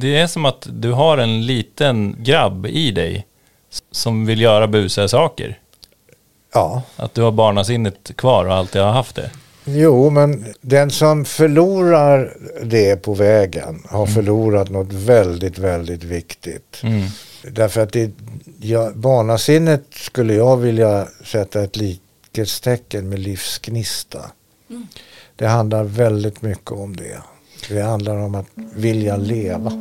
Det är som att du har en liten grabb i dig som vill göra busiga saker. Ja. Att du har barnasinnet kvar och alltid har haft det. Jo, men den som förlorar det på vägen har förlorat något väldigt, väldigt viktigt. Mm. Därför att det, ja, barnasinnet skulle jag vilja sätta ett likhetstecken med livsgnista. Det handlar väldigt mycket om det. Det handlar om att vilja leva.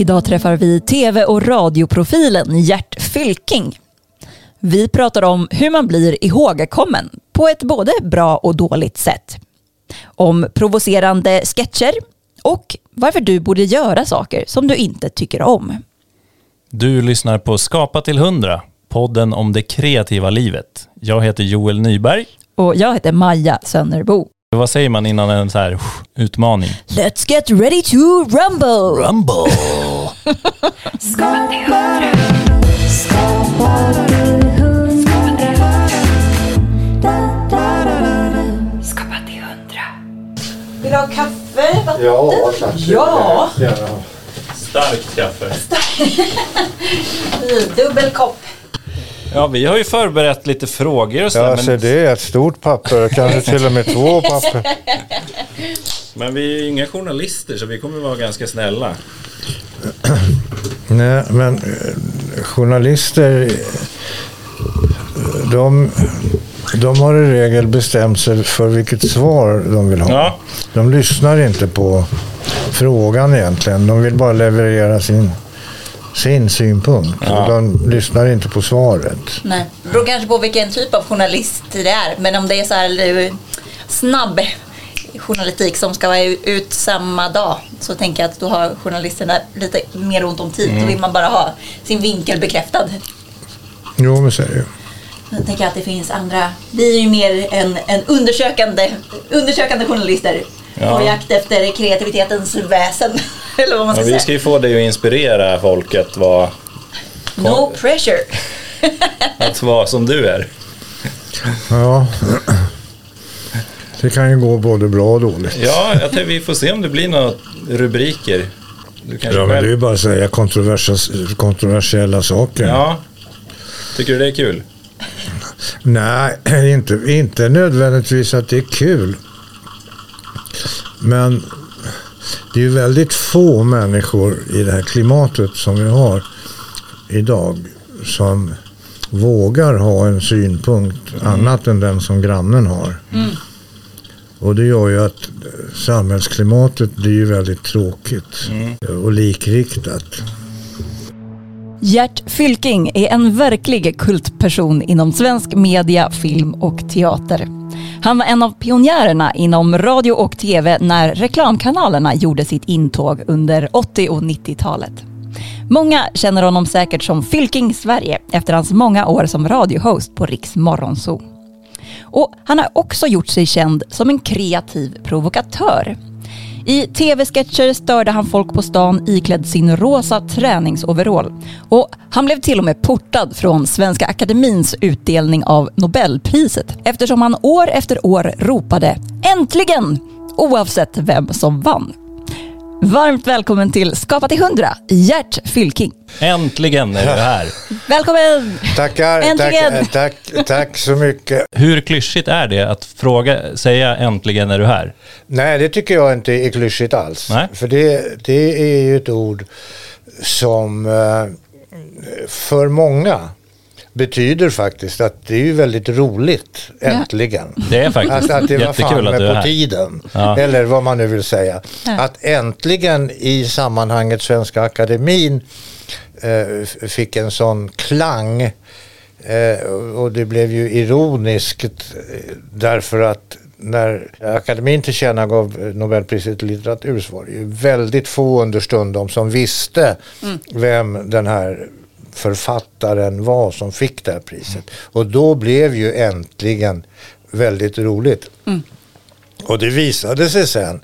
Idag träffar vi tv och radioprofilen Gert Fylking. Vi pratar om hur man blir ihågkommen på ett både bra och dåligt sätt. Om provocerande sketcher och varför du borde göra saker som du inte tycker om. Du lyssnar på Skapa till 100, podden om det kreativa livet. Jag heter Joel Nyberg. Och jag heter Maja Sönnerbo. Vad säger man innan en så här utmaning? Let's get ready to rumble! Rumble! Vill du ha kaffe? Vatten? Ja, tack. Ja. Starkt kaffe. Dubbel kopp. Ja, vi har ju förberett lite frågor och så, Ja, men, så det är ett stort papper, kanske till och med två papper. men vi är ju inga journalister så vi kommer vara ganska snälla. Nej, men eh, journalister, de, de har i regel bestämt sig för vilket svar de vill ha. Ja, De lyssnar inte på frågan egentligen. De vill bara leverera sin, sin synpunkt. Ja. De lyssnar inte på svaret. Nej, det beror kanske på vilken typ av journalist det är. Men om det är så här snabb journalistik som ska vara ut samma dag så tänker jag att då har journalisterna lite mer ont om tid. Då vill man bara ha sin vinkel bekräftad. Jo, men så är det ju. Jag tänker att det finns andra, vi är ju mer en, en undersökande, undersökande journalister. Ja. På jakt efter kreativitetens väsen. Eller vad man ska ja vi ska ju få dig att inspirera folket vara, No pressure. att vara som du är. Ja. Det kan ju gå både bra och dåligt. Ja, jag tror vi får se om det blir några rubriker. Du Ja, men det är ju bara att säga kontroversiella, kontroversiella saker. Ja. Tycker du det är kul? Nej, inte, inte nödvändigtvis att det är kul. Men det är ju väldigt få människor i det här klimatet som vi har idag som vågar ha en synpunkt annat än den som grannen har. Och det gör ju att samhällsklimatet blir ju väldigt tråkigt och likriktat. Gert Fylking är en verklig kultperson inom svensk media, film och teater. Han var en av pionjärerna inom radio och tv när reklamkanalerna gjorde sitt intåg under 80 och 90-talet. Många känner honom säkert som Fylking Sverige efter hans många år som radiohost på Riks Morgonzoo. Och han har också gjort sig känd som en kreativ provokatör. I tv-sketcher störde han folk på stan iklädd sin rosa träningsoverall. Och han blev till och med portad från Svenska Akademins utdelning av Nobelpriset eftersom han år efter år ropade “Äntligen!” oavsett vem som vann. Varmt välkommen till Skapa till 100, Gert Fylking. Äntligen är du här. Välkommen! Tackar, Äntligen! tack, tack, tack så mycket. Hur klyschigt är det att fråga, säga äntligen är du här? Nej, det tycker jag inte är klyschigt alls. Nej. För det, det är ju ett ord som eh, för många betyder faktiskt att det är ju väldigt roligt, äntligen. Det är faktiskt Alltså att det var fan jättekul att med du är på här. tiden. Ja. Eller vad man nu vill säga. Att äntligen i sammanhanget Svenska Akademin eh, fick en sån klang. Eh, och det blev ju ironiskt eh, därför att när akademin tillkännagav eh, Nobelpriset i litteratur så var det ju väldigt få understundom som visste vem den här författaren var som fick det här priset. Och då blev ju äntligen väldigt roligt. Och det visade sig sen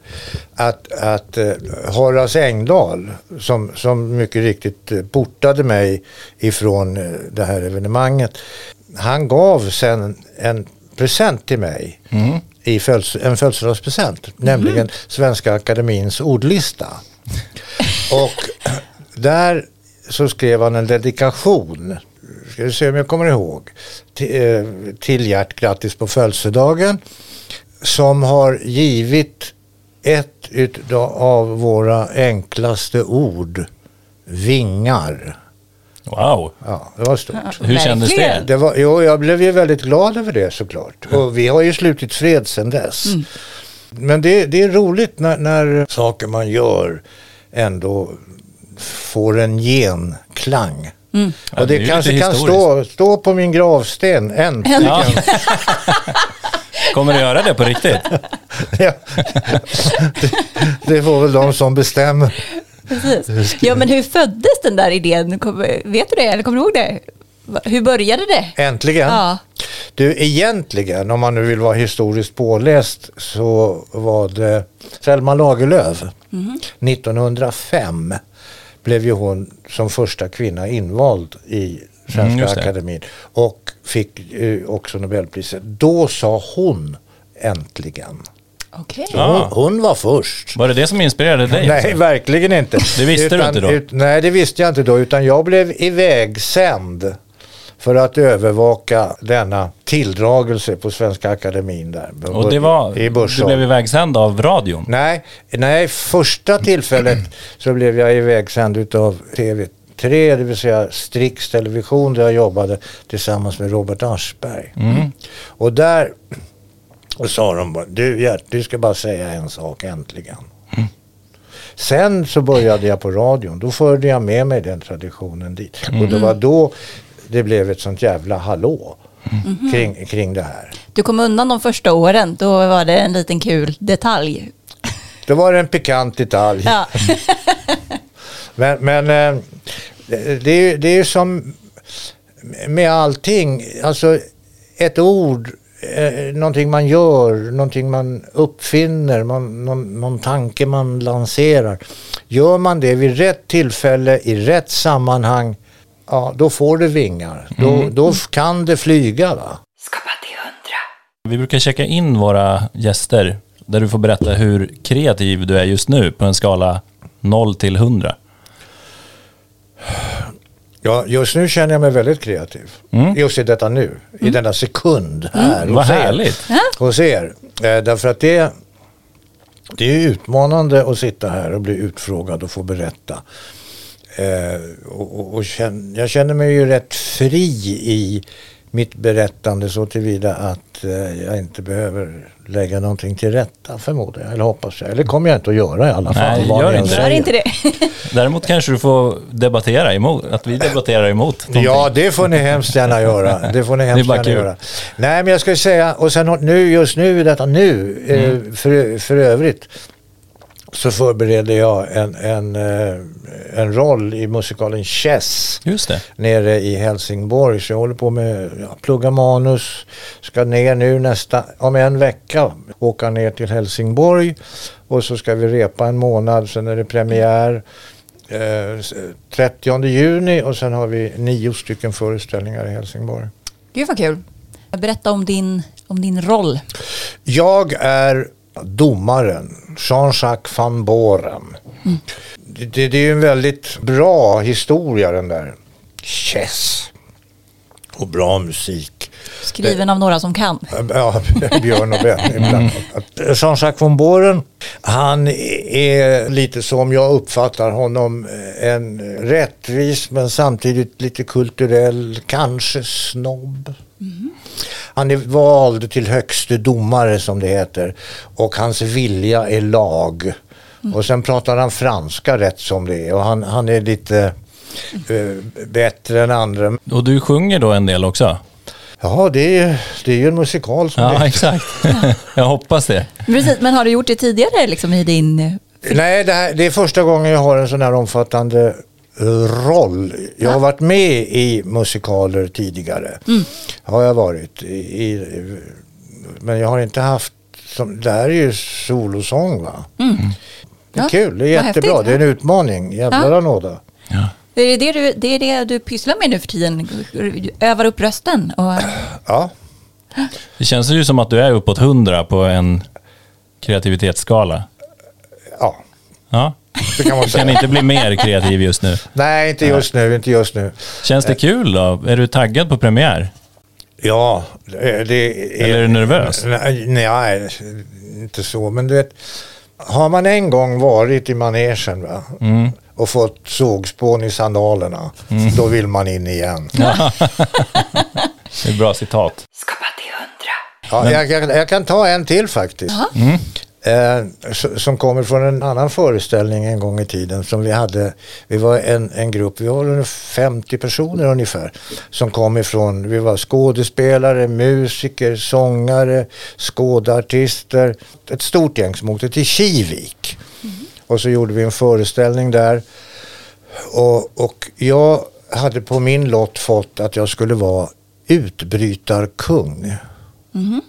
att, att eh, Horace Engdahl, som, som mycket riktigt eh, portade mig ifrån eh, det här evenemanget, han gav sen en present till mig. I föds- en födelsedagspresent, nämligen Svenska Akademins ordlista. Och där så skrev han en dedikation, ska vi se om jag kommer ihåg, till, eh, till Gert, grattis på födelsedagen, som har givit ett av våra enklaste ord, vingar. Wow. Ja, det var stort. Hur kändes det? Det var, jo, jag blev ju väldigt glad över det såklart. Och vi har ju slutit fred sedan dess. Men det, det är roligt när, när saker man gör ändå får en genklang. Ja, Och det det, kanske kan stå, stå på min gravsten, äntligen. Ja. Kommer du göra det på riktigt? Ja. det, det får väl de som bestämmer. Precis. Ja, men hur föddes den där idén? Vet du det? Eller kommer du ihåg det? Hur började det? Äntligen. Ja. Du, egentligen, om man nu vill vara historiskt påläst, så var det Selma Lagerlöf. 1905 blev ju hon som första kvinna invald i Svenska Mm. Akademin och fick eh, också Nobelpriset. Då sa hon äntligen. Ja. Hon, hon var först. Var det det som inspirerade dig? Nej, verkligen inte. Det visste du inte då? nej, det visste jag inte då. Utan jag blev ivägsänd för att övervaka denna tilldragelse på Svenska Akademin där. Och det var, I du blev ivägsänd av radion? Nej, nej, första tillfället så blev jag ivägsänd utav TV3, det vill säga Strix Television där jag jobbade tillsammans med Robert Aschberg. Mm. Och där och sa de bara, du Gert, du ska bara säga en sak äntligen. Sen så började jag på radion, då förde jag med mig den traditionen dit. Och det var då det blev ett sånt jävla hallå kring, kring det här. Du kom undan de första åren. Då var det en liten kul detalj. Det var en pikant detalj. Ja. Men, men eh, det, det, är, det är som med allting. Alltså ett ord, eh, någonting man gör, någonting man uppfinner, man, någon, någon tanke man lanserar. Gör man det vid rätt tillfälle, i rätt sammanhang, ja då får det vingar. Då, då kan det flyga va. Skapa till hundra. Vi brukar checka in våra gäster där du får berätta hur kreativ du är just nu på en skala 0 till 100. Ja, just nu känner jag mig väldigt kreativ. Just i detta nu, i denna sekund här Vad hos er. härligt. hos er. Eh, därför att det, det är utmanande att sitta här och bli utfrågad och få berätta. Eh, och, och, och känn, jag känner mig ju rätt fri i mitt berättande så tillvida att eh, jag inte behöver lägga någonting till rätta förmodar jag. Eller hoppas jag. Eller kommer jag inte att göra i alla fall. Nej, gör inte det. Gör inte det. Däremot kanske du får debattera emot, att vi debatterar emot någonting. Ja, det får ni hemskt gärna göra. Det får ni hemskt gärna göra. Nej, men jag ska säga, och sen nu, just nu, detta nu, Mm. eh, för, för övrigt, så förbereder jag en, en, eh, en roll i musikalen Chess Just det. nere i Helsingborg. Så jag håller på med, ja, plugga manus, ska ner nu nästa, om en vecka, åka ner till Helsingborg och så ska vi repa en månad, sen är det premiär. Eh, s- 30 juni och sen har vi nio stycken föreställningar i Helsingborg. Gud vad kul. Berätta om din, om din roll. Jag är domaren, Jean-Jacques van Boren. Det, det, det är ju en väldigt bra historia den där. Chess. Och bra musik. Skriven av några som kan. Ja, Björn och Ben ibland. Jean-Jacques von Boren, han är lite som jag uppfattar honom, en rättvis men samtidigt lite kulturell, kanske snobb. Han är vald till högste domare som det heter och hans vilja är lag. Och sen pratar han franska rätt som det är och han, han är lite eh, bättre än andra. Och du sjunger då en del också? Ja, det är, det är ju en musikal som det Ja, exakt. Jag hoppas det. Precis, men har du gjort det tidigare liksom i din... Nej, det, här, det är första gången jag har en sån här omfattande roll. Jag har varit med i musikaler tidigare. Mm. Har jag varit. I, i, men jag har inte haft, som, det här är ju solosång va? Det är Mm. Ja, kul, det är jättebra. häftigt. Det är en utmaning. Jävlar Ja. anåda. Ja. Det är det, du, det är det du pysslar med nu för tiden? Övar upp rösten? Och, Ja, Det känns ju som att du är uppåt 100 på en kreativitetsskala. ja, Ja. det kan man Du kan säga. inte bli mer kreativ just nu. Nej, inte just nu, inte just nu. Känns det kul då? Är du taggad på premiär? Ja, det det är... Eller är du nervös? Nej, nej, inte så. Men du vet, har man en gång varit i manegen va? Mm. Och fått sågspån i sandalerna, då vill man in igen. Det är ett bra citat. Skapa till hundra. Ja, jag, jag, jag kan ta en till faktiskt. Eh, s- som kommer från en annan föreställning en gång i tiden som vi hade. Vi var en, en grupp, vi var ungefär 50 personer ungefär. Som kom ifrån, vi var skådespelare, musiker, sångare, skådartister. Ett stort gäng som åkte till Kivik. Och så gjorde vi en föreställning där. Och, och jag hade på min lott fått att jag skulle vara utbrytarkung. Mhm.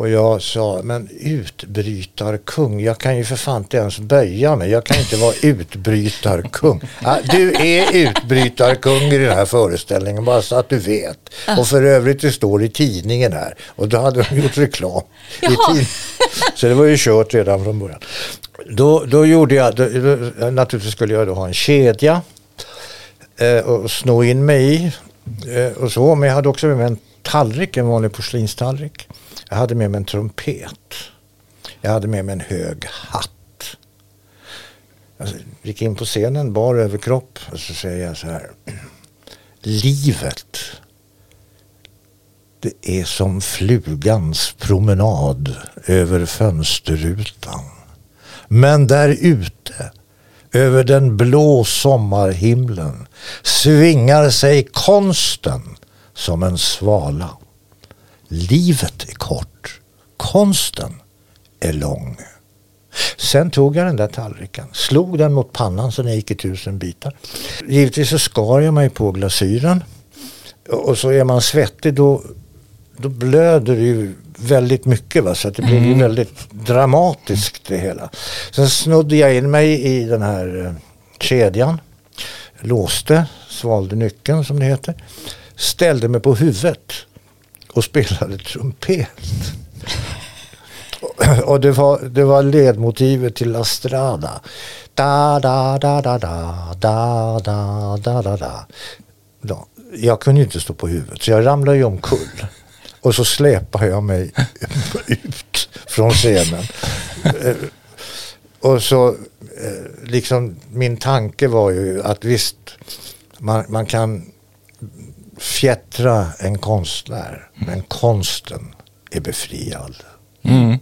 Och jag sa, men utbrytarkung, jag kan ju för fan inte ens böja mig. Jag kan inte vara utbrytarkung. Ja, du är utbrytarkung i den här föreställningen, bara så att du vet. Och för övrigt, det står i tidningen här. Och då hade de gjort reklam. Så det var ju kört redan från början. Då, då gjorde jag, då, då, naturligtvis skulle jag då ha en kedja eh, och sno in mig i. Eh, och så, men jag hade också med mig en tallrik, en vanlig porslinstallrik. Jag hade med mig en trumpet. Jag hade med mig en hög hatt. Jag gick in på scenen, bar överkropp och så säger jag så här. Livet, det är som flugans promenad över fönsterrutan. Men där ute, över den blå sommarhimlen, svingar sig konsten som en svala. Livet är kort, konsten är lång. Sen tog jag den där tallriken, slog den mot pannan så den gick i tusen bitar. Givetvis så skar jag mig på glasyren. Och så är man svettig då, då blöder det ju väldigt mycket. Va? Så det blir ju väldigt dramatiskt det hela. Sen snodde jag in mig i den här eh, kedjan. Låste, svalde nyckeln som det heter. Ställde mig på huvudet och spelade trumpet. Och det var, det var ledmotivet till La Strada. Da, da, da, da, da, da, da, da, da, da. Ja, jag kunde inte stå på huvudet så jag ramlade ju omkull. Och så släpade jag mig ut från scenen. Eh, och så eh, liksom min tanke var ju att visst man, man kan fjättra en konstnär men konsten är befriad. Mm.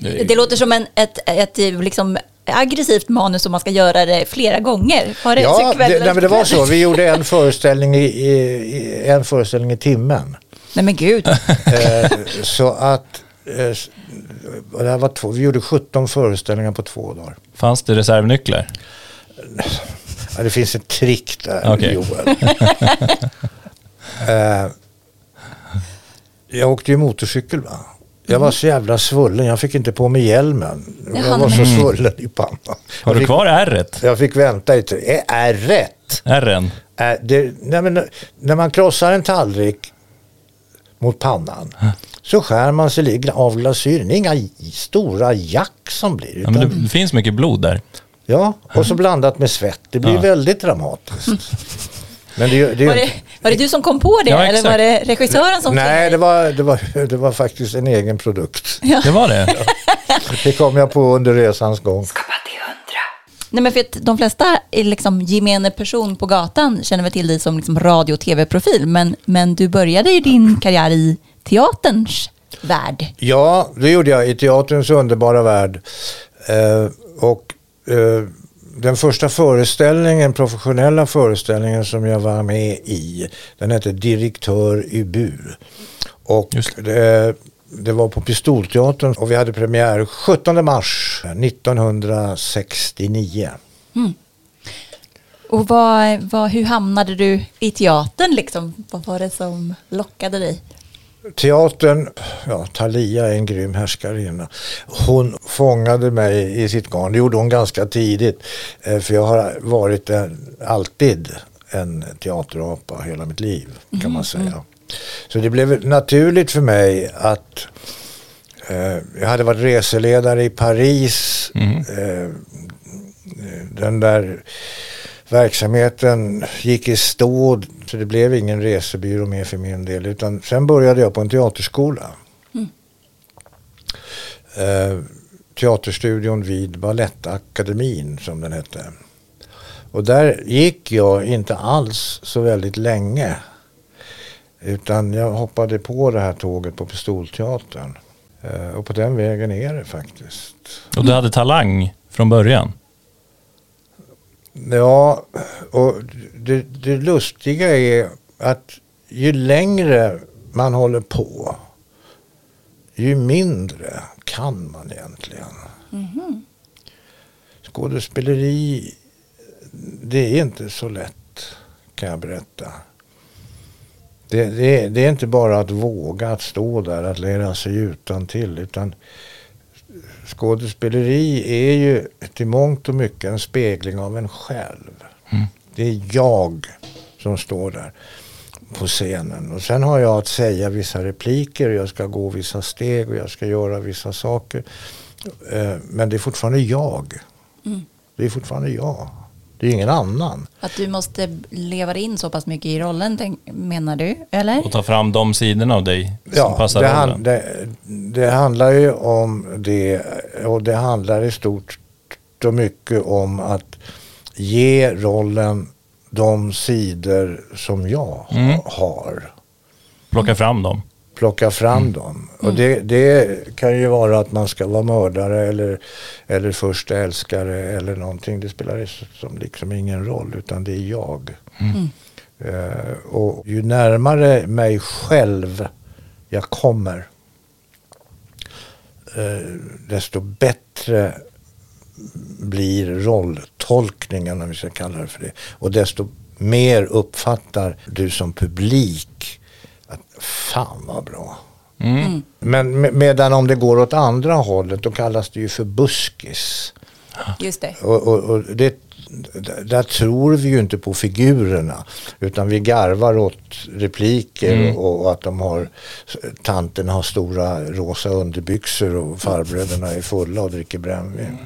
Det låter som en, ett, ett liksom aggressivt manus som man ska göra det flera gånger. Var det Ja, det, nej, men det var så. Vi gjorde en föreställning i, i, en föreställning i timmen. Nej men gud. Eh, så att eh, det var två, vi gjorde 17 föreställningar på två dagar. Fanns det reservnycklar? Ja, det finns ett trick där, Okej. Joel. eh, jag åkte ju motorcykel va. Jag var så jävla svullen, jag fick inte på mig hjälmen. Jag var så svullen i pannan. Har du fick, kvar ärret? jag fick vänta i tre, är rätt? Ärren? Äh, det, nej, men, när man krossar en tallrik mot pannan så skär man sig av glasyren. Det är inga stora jack som blir. Ja, men det finns mycket blod där. Ja, och så blandat med svett. Det blir Ja. väldigt dramatiskt. Men det, det, Var det, var det du som kom på det Ja, eller var det regissören som Nej, det var, det, var, det var faktiskt en egen produkt. Det var det? Det kom jag på under resans gång. Nej men för att de flesta är liksom gemene person på gatan känner väl till dig som liksom radio och tv-profil. Men, men du började ju din karriär i teaterns värld. Ja, det gjorde jag i teaterns underbara värld. Eh, den första föreställningen, professionella föreställningen som jag var med i, den hette Direktör i bur. Och Just det, det var på Pistolteatern och vi hade premiär 17 mars 1969. Och vad, vad, hur hamnade du i teatern liksom? Vad var det som lockade dig? Teatern, ja, Thalia är en grym härskarinna. Hon fångade mig i sitt garn. Det gjorde hon ganska tidigt. eh, För jag har varit en, alltid en teaterapa hela mitt liv kan man säga. Så det blev naturligt för mig att eh, jag hade varit reseledare i Paris. Eh, den där verksamheten gick i stå så det blev ingen resebyrå mer för min del. Utan sen började jag på en teaterskola. Eh, teaterstudion vid Balettakademin som den hette. Och där gick jag inte alls så väldigt länge. Utan jag hoppade på det här tåget på Pistolteatern. Eh, och på den vägen är det faktiskt. Och du hade talang från början? Ja, och det, det lustiga är att ju längre man håller på, ju mindre kan man egentligen. Skådespeleri, det är inte så lätt kan jag berätta. Det, det, är- det är inte bara att våga att stå där, att lära sig utan till utan skådespeleri är ju till mångt och mycket en spegling av en själv. Det är jag som står där på scenen. Och sen har jag att säga vissa repliker, jag ska gå vissa steg och jag ska göra vissa saker. Eh, Men det är fortfarande jag. Det är fortfarande jag. Det är ingen annan. Att du måste leva in så pass mycket i rollen, menar du? Eller? Och ta fram de sidorna av dig som passar det, rollen? han, det, det handlar ju om det och det handlar i stort och mycket om att ge rollen de sidor som jag Mm. har. Plocka fram dem. Plocka fram dem. Och det, det kan ju vara att man ska vara mördare eller, eller första älskare eller någonting. Det spelar som liksom ingen roll utan det är jag. Eh, och ju närmare mig själv jag kommer eh, desto bättre blir rolltolkningen om vi ska kalla det för det. Och desto mer uppfattar du som publik att fan vad bra. Mm. Men med, medan om det går åt andra hållet då kallas det ju för buskis. Just det. Och, och, och det, där tror vi ju inte på figurerna utan vi garvar åt repliker och, och att de har tanten har stora rosa underbyxor och farbröderna är fulla och dricker brännvin.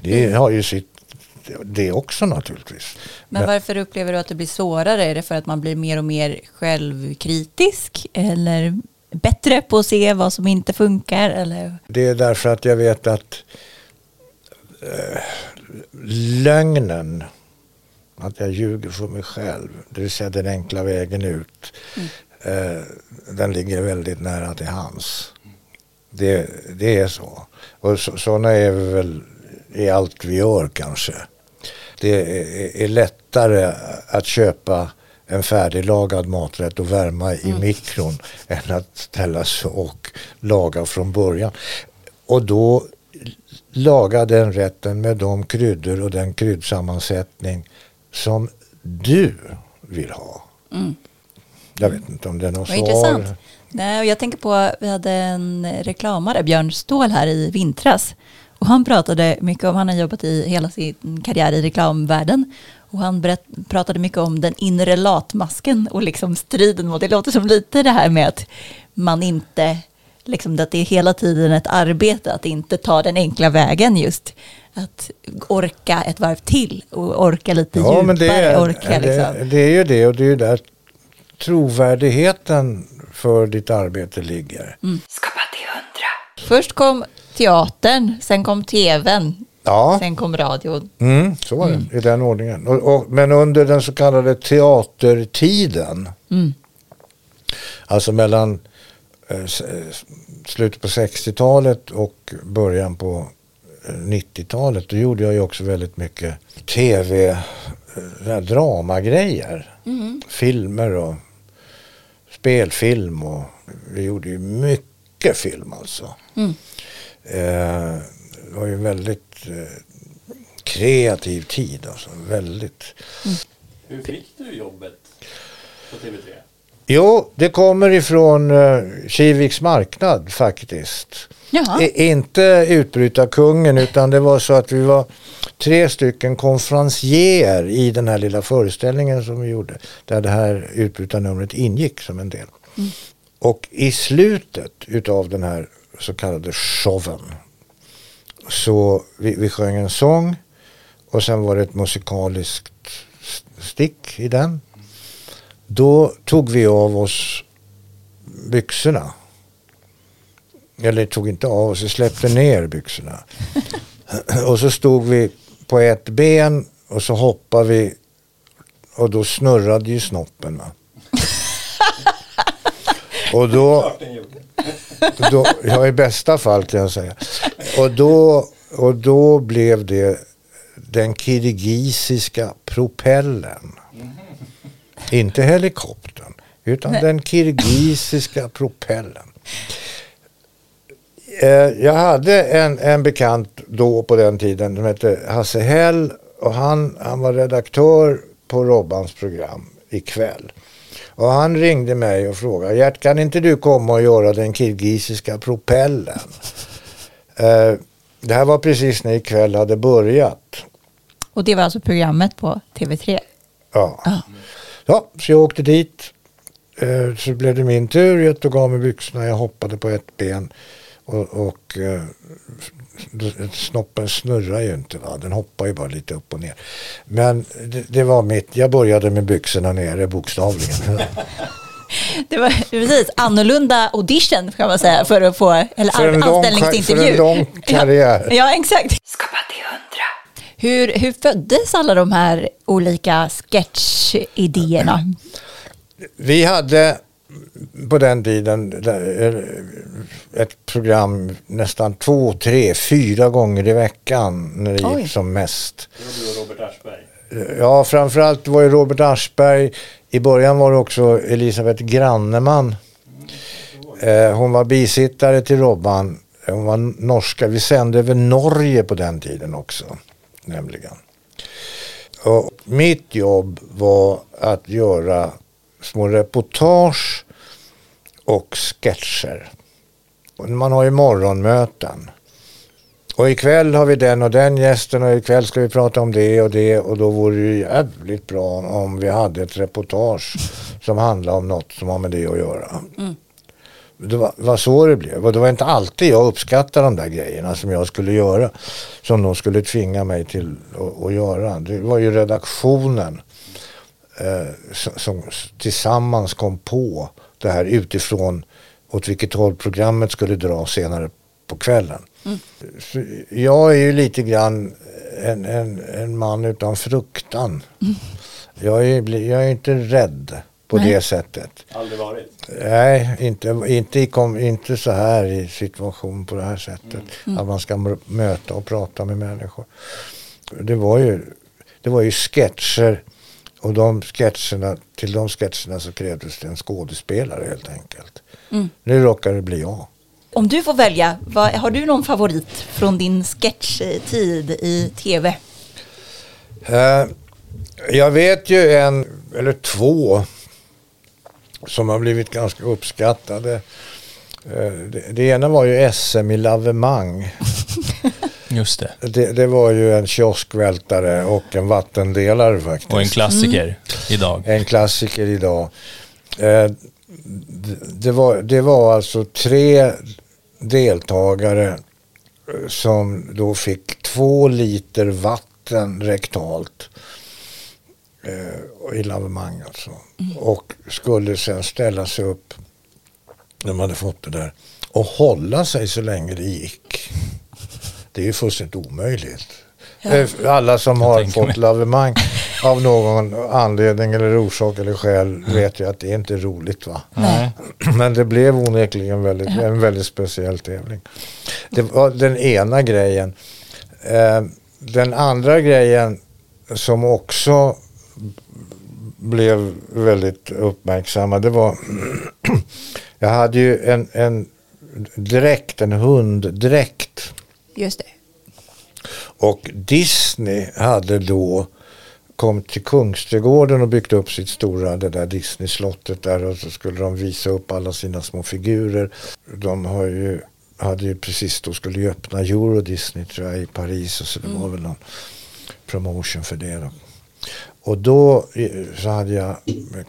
Det har ju sitt det också naturligtvis. Men varför upplever du att det blir svårare? Är det för att man blir mer och mer självkritisk? Eller bättre på att se vad som inte funkar? Eller? Det är därför att jag vet att eh, lögnen, att jag ljuger för mig själv, det vill säga den enkla vägen ut, eh, den ligger väldigt nära till hans. Det, det är så. Och så, sådana är vi väl i allt vi gör kanske. Det är, lättare att köpa en färdiglagad maträtt och värma i mikron än att ställa sig och laga från början. Och då laga den rätten med de kryddor och den kryddsammansättning som du vill ha. Jag vet inte om det är något Vad intressant. Nej, jag tänker på, vi hade en reklamare, Björn Ståhl här i vintras. Och han pratade mycket om, han har jobbat i hela sin karriär i reklamvärlden. Och han berätt, pratade mycket om den inre latmasken och liksom striden mot, det låter som lite det här med att man inte, liksom att det är hela tiden ett arbete att inte ta den enkla vägen just. Att orka ett varv till och orka lite Ja, djupare. men det är, orka, liksom. det, det är ju det och det är ju där trovärdigheten för ditt arbete ligger. Skapa till hundra. Först kom teatern, sen kom tvn, Ja, sen kom radion. mm, så var det i den ordningen. Och, och, men under den så kallade teatertiden, alltså mellan eh, eh, slutet på 60-talet och början på eh, 90-talet, då gjorde jag ju också väldigt mycket tv, eh, dramagrejer. Filmer och spelfilm och vi gjorde ju mycket film alltså. Eh, det var ju väldigt eh, kreativ tid. Alltså. Väldigt. Hur fick du jobbet på TV3? Jo, det kommer ifrån uh, Kiviks marknad faktiskt. Jaha. I, inte utbrytarkungen utan det var så att vi var tre stycken konferencier i den här lilla föreställningen som vi gjorde. Där det här utbrytarnumret ingick som en del. Och i slutet utav den här så kallade showen så vi, vi sjöng en sång och sen var det ett musikaliskt stick i den. Då tog vi av oss byxorna. Eller tog inte av oss, vi släppte ner byxorna. och så stod vi på ett ben och så hoppade vi och då snurrade ju snoppen. Va? och då, då, ja i bästa fall kan jag säga. Och då, och då blev det den kirgisiska propellen. Inte helikoptern, utan den kirgisiska propellen. Eh, jag hade en, en bekant då på den tiden som hette Hasse Hell och han, han var redaktör på Robbans program ikväll. Och han ringde mig och frågade, Gert kan inte du komma och göra den kirgisiska propellen? Eh, det här var precis när ikväll hade börjat. Och det var alltså programmet på TV3? Ja. ja, så jag åkte dit. Eh, så blev det min tur. Jag tog av mig byxorna. Jag hoppade på ett ben. Och, och eh, snoppen snurrar ju inte. Va? Den hoppar ju bara lite upp och ner. Men det, det var mitt. Jag började med byxorna nere bokstavligen. Det var precis annorlunda audition kan man säga för att få, eller För en lång- anställningsintervju. för en long karriär. Ja, ja exakt. Skapa till hundra. Hur, hur föddes alla de här olika sketchidéerna? Vi hade på den tiden eh, ett program nästan två, tre, fyra gånger i veckan när det Oj. gick som mest. Det var du och Robert Aschberg. Ja, framförallt var ju Robert Aschberg. I början var det också Elisabeth Granneman. Eh, hon var bisittare till Robban. Hon var norska. Vi sände över Norge på den tiden också. Nämligen. Och mitt jobb var att göra små reportage och sketcher. Man har ju morgonmöten. Och ikväll har vi den och den gästen och ikväll ska vi prata om det och det och då vore det ju jävligt bra om vi hade ett reportage som handlar om något som har med det att göra. Det var, var så det blev och det var inte alltid jag uppskattade de där grejerna som jag skulle göra. Som de skulle tvinga mig till att, att göra. Det var ju redaktionen eh, som, som tillsammans kom på det här utifrån åt vilket håll programmet skulle dra senare på kvällen. Så jag är ju lite grann en, en, en man utan fruktan. Jag, är, jag är inte rädd på Nej. det sättet. Aldrig varit. Nej, inte, inte, i kom, inte så här i situation på det här sättet. Att man ska mö- möta och prata med människor. Det var ju, det var ju sketcher och de sketcherna, till de sketcherna så krävdes det en skådespelare helt enkelt. Nu råkar det bli jag. Om du får välja, vad, har du någon favorit från din sketchtid i tv? Eh, jag vet ju en eller två som har blivit ganska uppskattade. Eh, det, det ena var ju SM i lavemang. Just det. Det, det var ju en kioskvältare och en vattendelare faktiskt. Och en klassiker idag. En klassiker idag. Eh, det, var, det var alltså tre deltagare eh, som då fick två liter vatten rektalt eh, i lavemang alltså. Och skulle sen ställa sig upp när de hade fått det där och hålla sig så länge det gick. Det är ju fullständigt omöjligt. Eh, Alla som har tänker fått lavemang av någon anledning eller orsak eller skäl vet ju att det är inte roligt va. Nej. Men det blev onekligen väldigt, en väldigt speciell tävling. Det var den ena grejen. Eh, den andra grejen som också blev väldigt uppmärksammad det var jag hade ju en, en dräkt, en hunddräkt. Just det. Och Disney hade då kommit till Kungsträdgården och byggt upp sitt stora, det där Disney-slottet där och så skulle de visa upp alla sina små figurer. De har ju, hade ju precis då skulle ju öppna Euro Disney tror jag i Paris och så det var väl någon promotion för det då. Och då eh, så hade jag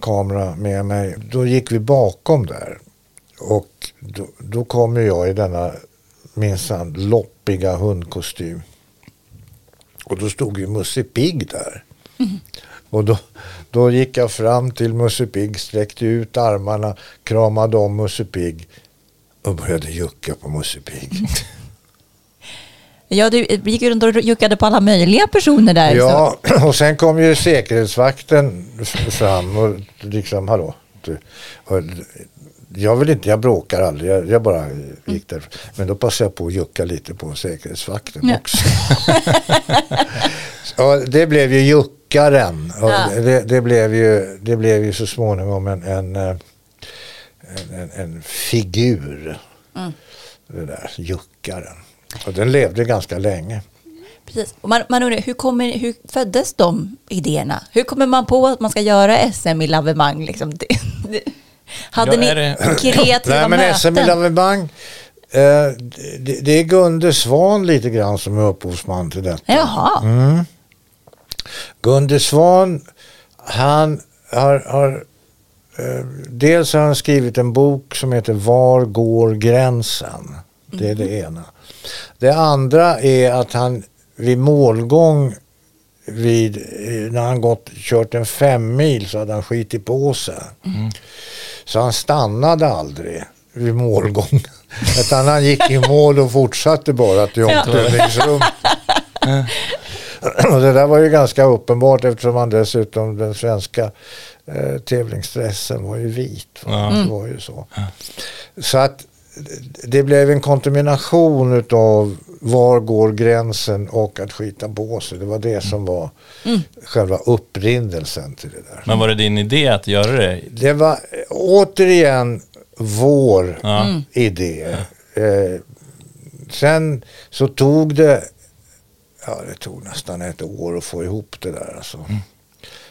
kamera med mig. Då gick vi bakom där. Och då, då kom jag i denna minsann loppiga hundkostym. Och då stod ju Musse Pigg där. Och då, då gick jag fram till Musse Pigg, sträckte ut armarna, kramade om Musse Pigg och började jucka på Musse Pigg. Ja, du gick runt och juckade på alla möjliga personer där. så- Ja, och sen kom ju säkerhetsvakten fram och liksom, hallå. Du, och jag vill inte, jag bråkar aldrig, jag, jag bara gick där. Men då passade jag på att jucka lite på säkerhetsvakten Ja. också. och det blev ju juckaren. Och Ja. det, det, blev ju, det blev ju så småningom en, en, eh, en, en, en figur. Det där, juckaren. Och den levde ganska länge. Precis. Och man, man undrar, hur, kommer, hur föddes de idéerna? Hur kommer man på att man ska göra SM i lavemang? Liksom? Det, det, hade Ja, ni det- kreativa Nej men möten? SM i lavemang, eh, det, det är Gunde Svan lite grann som är upphovsman till detta. Jaha, Mm. Gunde Svan, han har, har eh, dels har han skrivit en bok som heter Var går gränsen? Det är det ena. Det andra är att han vid målgång vid, eh, när han gått, kört en fem mil så hade han skitit på sig. Så han stannade aldrig vid målgång. Utan han gick i mål och fortsatte bara till Ja. omklädningsrum. Och det där var ju ganska uppenbart eftersom han dessutom den svenska eh, tävlingsdressen var ju vit. Va? Ja. Det var ju så. Så att det blev en kontamination utav var går gränsen och att skita på sig. Det var det som var själva upprinnelsen till det där. Men var det din idé att göra det? Det var återigen vår Ja. idé. Eh, sen så tog det, ja det tog nästan ett år att få ihop det där alltså.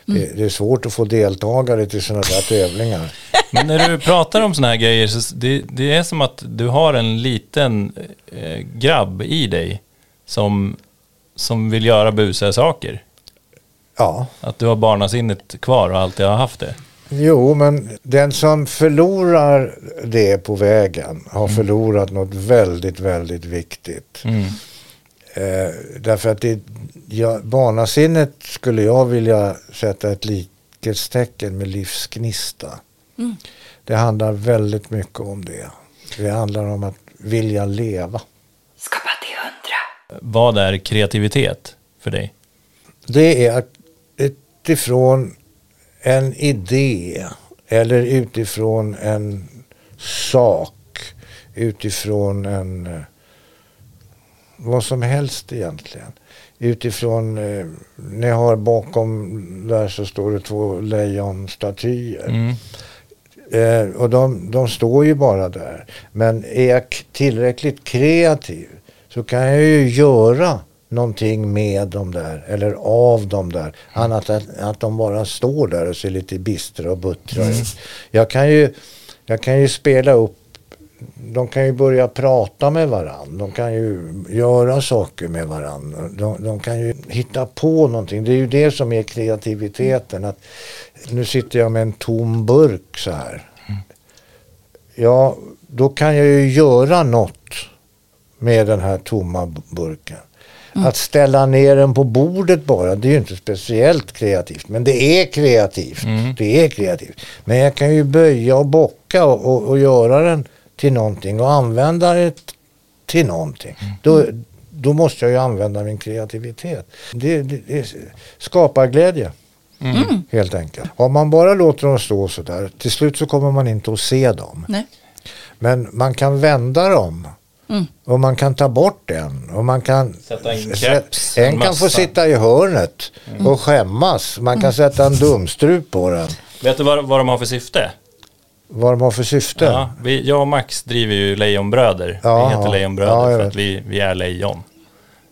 Det, det är svårt att få deltagare till sådana där tävlingar. Men när du pratar om sådana här grejer så det, det är som att du har en liten eh, grabb i dig som, som vill göra busiga saker. Ja, Att du har barnasinnet kvar och alltid har haft det. jo men den som förlorar det på vägen har förlorat något väldigt, väldigt viktigt. Mm. Eh, därför att det, ja, barnasinnet skulle jag vilja sätta ett likhetstecken med livsgnista. Det handlar väldigt mycket om det. Det handlar om att vilja leva. skapa till hundra. Vad är kreativitet för dig? Det är att utifrån en idé eller utifrån en sak, utifrån en eh, vad som helst egentligen. Utifrån, eh, ni har bakom där så står det två lejonstatyer. Mm. Eh, och de, de står ju bara där. Men är jag tillräckligt kreativ så kan jag ju göra någonting med dem där eller av dem där. Annat än att de bara står där och ser lite bistra och buttra ut. Jag kan ju, jag kan ju spela upp de kan ju börja prata med varandra. De kan ju göra saker med varandra. De, de kan ju hitta på någonting. Det är ju det som är kreativiteten. Att nu sitter jag med en tom burk så här. Ja, då kan jag ju göra något med den här tomma burken. Att ställa ner den på bordet bara, det är ju inte speciellt kreativt. Men det är kreativt. Det är kreativt. Men jag kan ju böja och bocka och, och, och göra den till någonting och använda det till någonting. Då, då måste jag ju använda min kreativitet. Det, det, det skapar glädje. Helt enkelt. Om man bara låter dem stå sådär, till slut så kommer man inte att se dem. Nej. Men man kan vända dem. Och man kan ta bort en. Och man kan Sätta en sä- keps, en kan få sitta i hörnet och skämmas. Man kan sätta en dumstrup på den. Vet du vad, vad de har för syfte? Vad de har för syfte. Ja, vi, jag och Max driver ju Lejonbröder. Ja, vi heter. Lejonbröder Ja, för att vi, vi är lejon.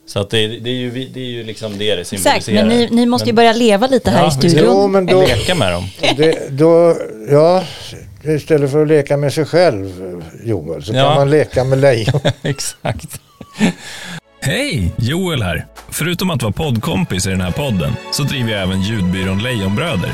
Så att det, det, är ju, det är ju liksom det det Exakt, symboliserar. men ni, ni måste ju börja leva lite här Ja, i studion. Jo, men då, Leka med dem. det, då, ja, istället för att leka med sig själv, Joel, så Ja. kan man leka med lejon. Exakt. Hej! Joel här. Förutom att vara poddkompis i den här podden så driver jag även ljudbyrån Lejonbröder.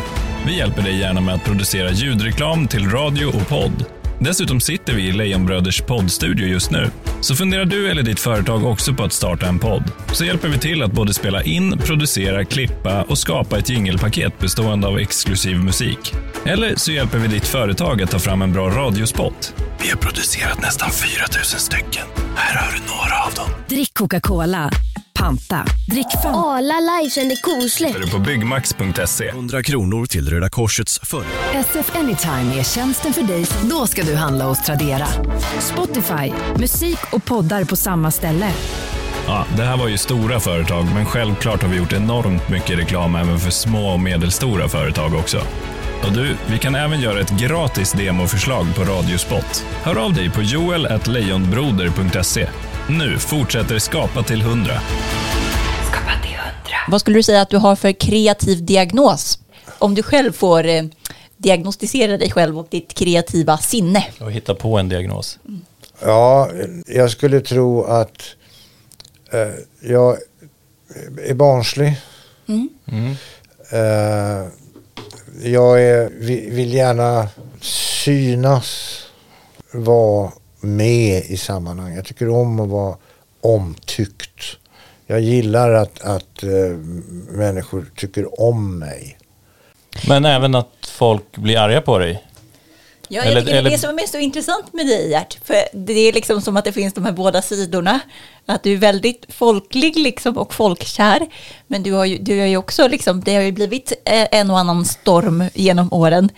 Vi hjälper dig gärna med att producera ljudreklam till radio och podd. Dessutom sitter vi i Lejonbröders poddstudio just nu. Så funderar du eller ditt företag också på att starta en podd? Så hjälper vi till att både spela in, producera, klippa och skapa ett jingelpaket bestående av exklusiv musik. Eller så hjälper vi ditt företag att ta fram en bra radiospot. Vi har producerat nästan 4000 stycken. Här har du några av dem. Drick Coca-Cola. Panta. Drick fan. Arla livsänder kosläpp. Är du på byggmax.se. 100 kronor till Röda Korsets förra. SF Anytime är tjänsten för dig då ska du handla hos Tradera. Spotify, musik och poddar på samma ställe. Ja, det här var ju stora företag, men självklart har vi gjort enormt mycket reklam även för små och medelstora företag också. Och du, vi kan även göra ett gratis demoförslag på Radiospot. Hör av dig på joel.lejonbroder.se. Nu fortsätter Skapa till 100. Vad skulle du säga att du har för kreativ diagnos? Om du själv får eh, diagnostisera dig själv och ditt kreativa sinne. Och hitta på en diagnos. Ja, jag skulle tro att eh, jag är barnslig. Eh, jag är, vi- vill gärna synas, vara med i sammanhang. Jag tycker om att vara omtyckt. Jag gillar att, att eh, människor tycker om mig. Men även att folk blir arga på dig. Ja, Eller- jag tycker eller- det som är så intressant med dig Gert, för det är liksom som att det finns de här båda sidorna. Att du är väldigt folklig liksom och folkkär, men du har ju, du har ju också liksom, det har ju blivit eh, en och annan storm genom åren.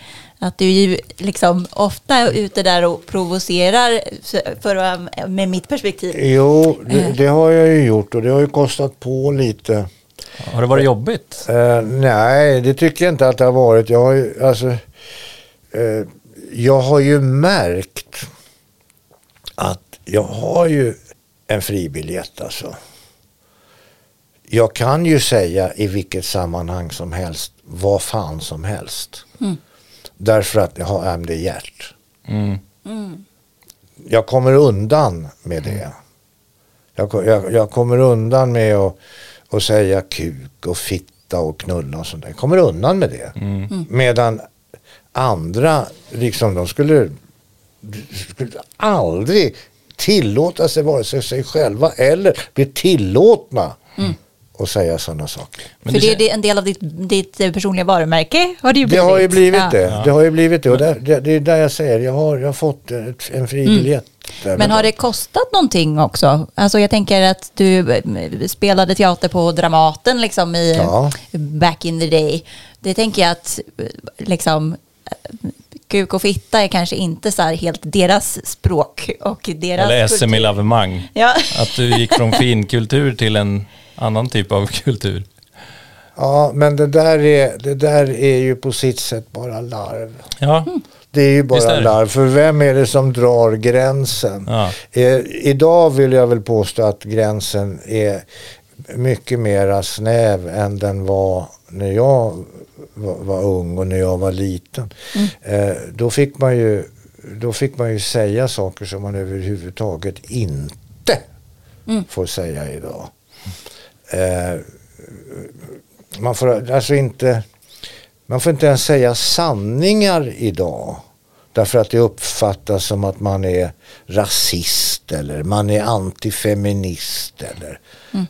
Att du är ju liksom ofta ute där och provocerar, för, att- med mitt perspektiv. Jo, det, det har jag ju gjort och det har ju kostat på lite. Har det varit jobbigt? Eh, nej, det tycker jag inte att det har varit. Jag har ju, alltså, eh, jag har ju märkt att jag har ju en fribiljett alltså. Jag kan ju säga i vilket sammanhang som helst, vad fan som helst. Därför att jag har det hjärt. Mm. Jag kommer undan med det. Jag, ko- jag, jag kommer undan med att, att säga kuk och fitta och knulla och sånt där. Jag kommer undan med det. Medan andra, liksom de skulle, skulle aldrig tillåta sig vare sig sig själva eller bli tillåtna att säga sådana saker. Men för det det, är en del av ditt, ditt personliga varumärke. Har det, ju Det blivit. har ju blivit Ja. det. Det har ju blivit det. Och där, det, det är där jag säger, jag har, jag har fått ett, en fri biljett. där Mm. Men har det kostat någonting också? Alltså jag tänker att du eh, spelade teater på Dramaten liksom i Ja. back in the day. Det tänker jag att eh, liksom eh, kuk och fitta är kanske inte så här helt deras språk och deras Eller SM i lavemang. Ja. Att du gick från finkultur till en annan typ av kultur. Ja, men det där, är, det där är ju på sitt sätt bara larv. Ja, Det är ju bara är larv. För vem är det som drar gränsen? Ja. Eh, idag vill jag väl påstå att gränsen är mycket mera snäv än den var när jag var, var ung och när jag var liten. Eh, då, fick man ju, då fick man ju säga saker som man överhuvudtaget inte får säga idag. Eh, man får alltså inte man får inte ens säga sanningar idag. Därför att det uppfattas som att man är rasist eller man är antifeminist eller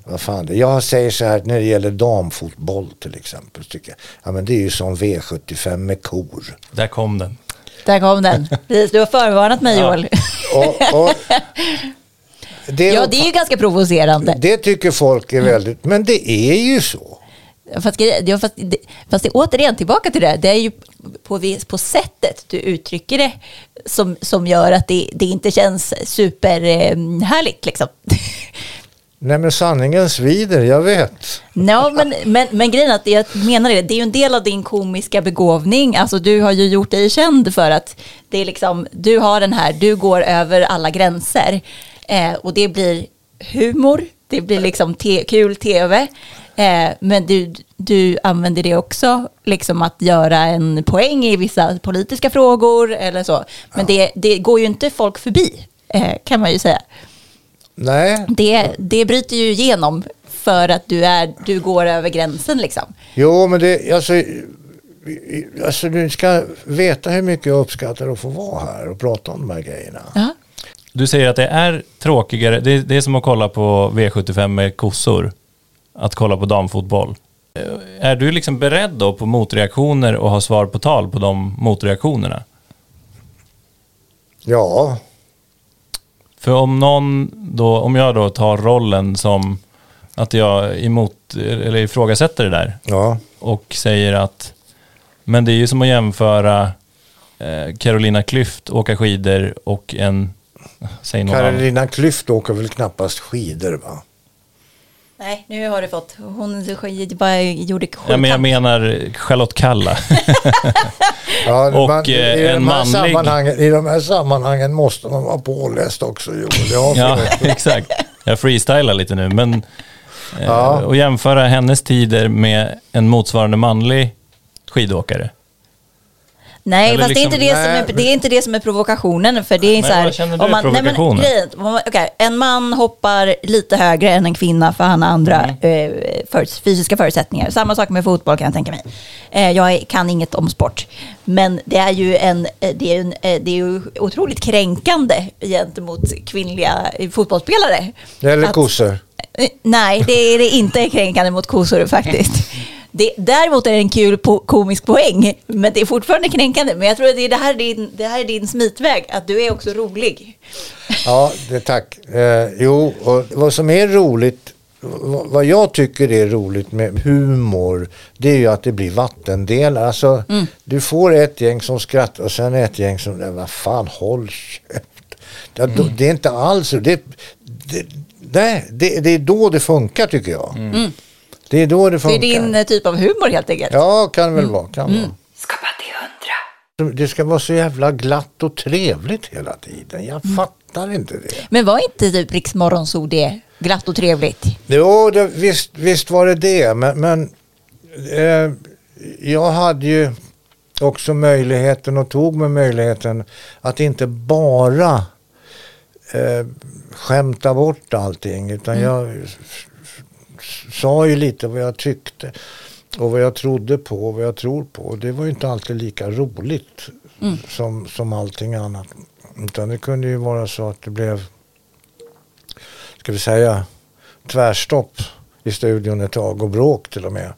vad fan det är. Jag säger så här när det gäller damfotboll till exempel. Tycker jag. Ja men det är ju som V75 med kor. där kom den. Där kom den. Du har förvarnat mig Joel. Och, och det, Ja, det är ju ganska provocerande. det tycker folk är väldigt, men det är ju så. Fast, ja, fast, det, fast det återigen tillbaka till det. Det är ju på, på sättet du uttrycker det som, som gör att det, det inte känns superhärligt. Eh, liksom. Nej men sanningen svider, jag vet. Ja, men, men, men grejen är att jag menar det, det är ju en del av din komiska begåvning. Alltså du har ju gjort dig känd för att det är liksom, du har den här, du går över alla gränser. Eh, och det blir humor, det blir liksom te kul tv. Eh, men du, du använder det också, liksom att göra en poäng i vissa politiska frågor eller så. Men det, det går ju inte folk förbi, eh, kan man ju säga. Nej, Det, det bryter ju igenom för att du, är, du går över gränsen liksom. jo men det, alltså, alltså du ska veta hur mycket jag uppskattar att få vara här och prata om de här grejerna. Ja. Du säger att det är tråkigare, det, det är som att kolla på V75 med kossor, att kolla på damfotboll. Eh, Är du liksom beredd då på motreaktioner och ha svar på tal på de motreaktionerna? Ja, För om någon då, om jag då tar rollen som att jag emot, eller ifrågasätter det där ja. och säger att men det är ju som att jämföra eh, Carolina Klüft åka skidor och en, säg någon annan. Carolina Klüft åker väl knappast skidor va? Nej, nu har du fått. Hon bara gjorde Ja, men jag menar Charlotte Kalla. Ja, Och, man, i, eh, en manlig- sammanhangen, I de här sammanhangen måste man vara påläst också Joel. Ja, exakt. Jag freestylar lite nu, men eh, Ja. och jämföra hennes tider med en motsvarande manlig skidåkare. Nej, Eller fast det, är liksom- inte det, som nej, är, det är inte det som är provokationen. För det är Nej, så här, vad känner du är nej, men, grejen, om man- okej, en man hoppar lite högre än en kvinna för han har andra Mm. eh, för, fysiska förutsättningar. Samma sak med fotboll kan jag tänka mig. Eh, jag kan inget om sport. Men det är ju, en, eh, det är en, eh, det är ju otroligt kränkande gentemot kvinnliga eh, fotbollsspelare. Eller Att- kossor. Nej, det är det inte kränkande mot kossor faktiskt. Det, däremot är det en kul po- komisk poäng, men det är fortfarande kränkande. Men jag tror att det, är det, här, är din, det här är din smitväg, att du är också rolig. Ja, det, tack. Eh, jo, och vad som är roligt, vad jag tycker är roligt med humor, det är ju att det blir vattendelar. Alltså, du får ett gäng som skrattar och sen ett gäng som, "Nej, vad fan, håll käft. Det, det är inte alls. Det, det, nej, det, det är då det funkar tycker jag. Det är då det Det funkar. är din eh, typ av humor helt enkelt. Ja, kan väl vara. Kan vara. Skapa till hundra. Det ska vara så jävla glatt och trevligt hela tiden. Jag fattar inte det. Men var inte typ Riksmorgonzoo det? Glatt och trevligt. Jo, det, visst, visst var det det. Men, men eh, jag hade ju också möjligheten och tog mig möjligheten att inte bara eh, skämta bort allting. Utan jag s- s- sa ju lite vad jag tyckte. Och vad jag trodde på och vad jag tror på. Och det var ju inte alltid lika roligt som, som allting annat. Utan det kunde ju vara så att det blev, ska vi säga, tvärstopp i studion ett tag och bråk till och med.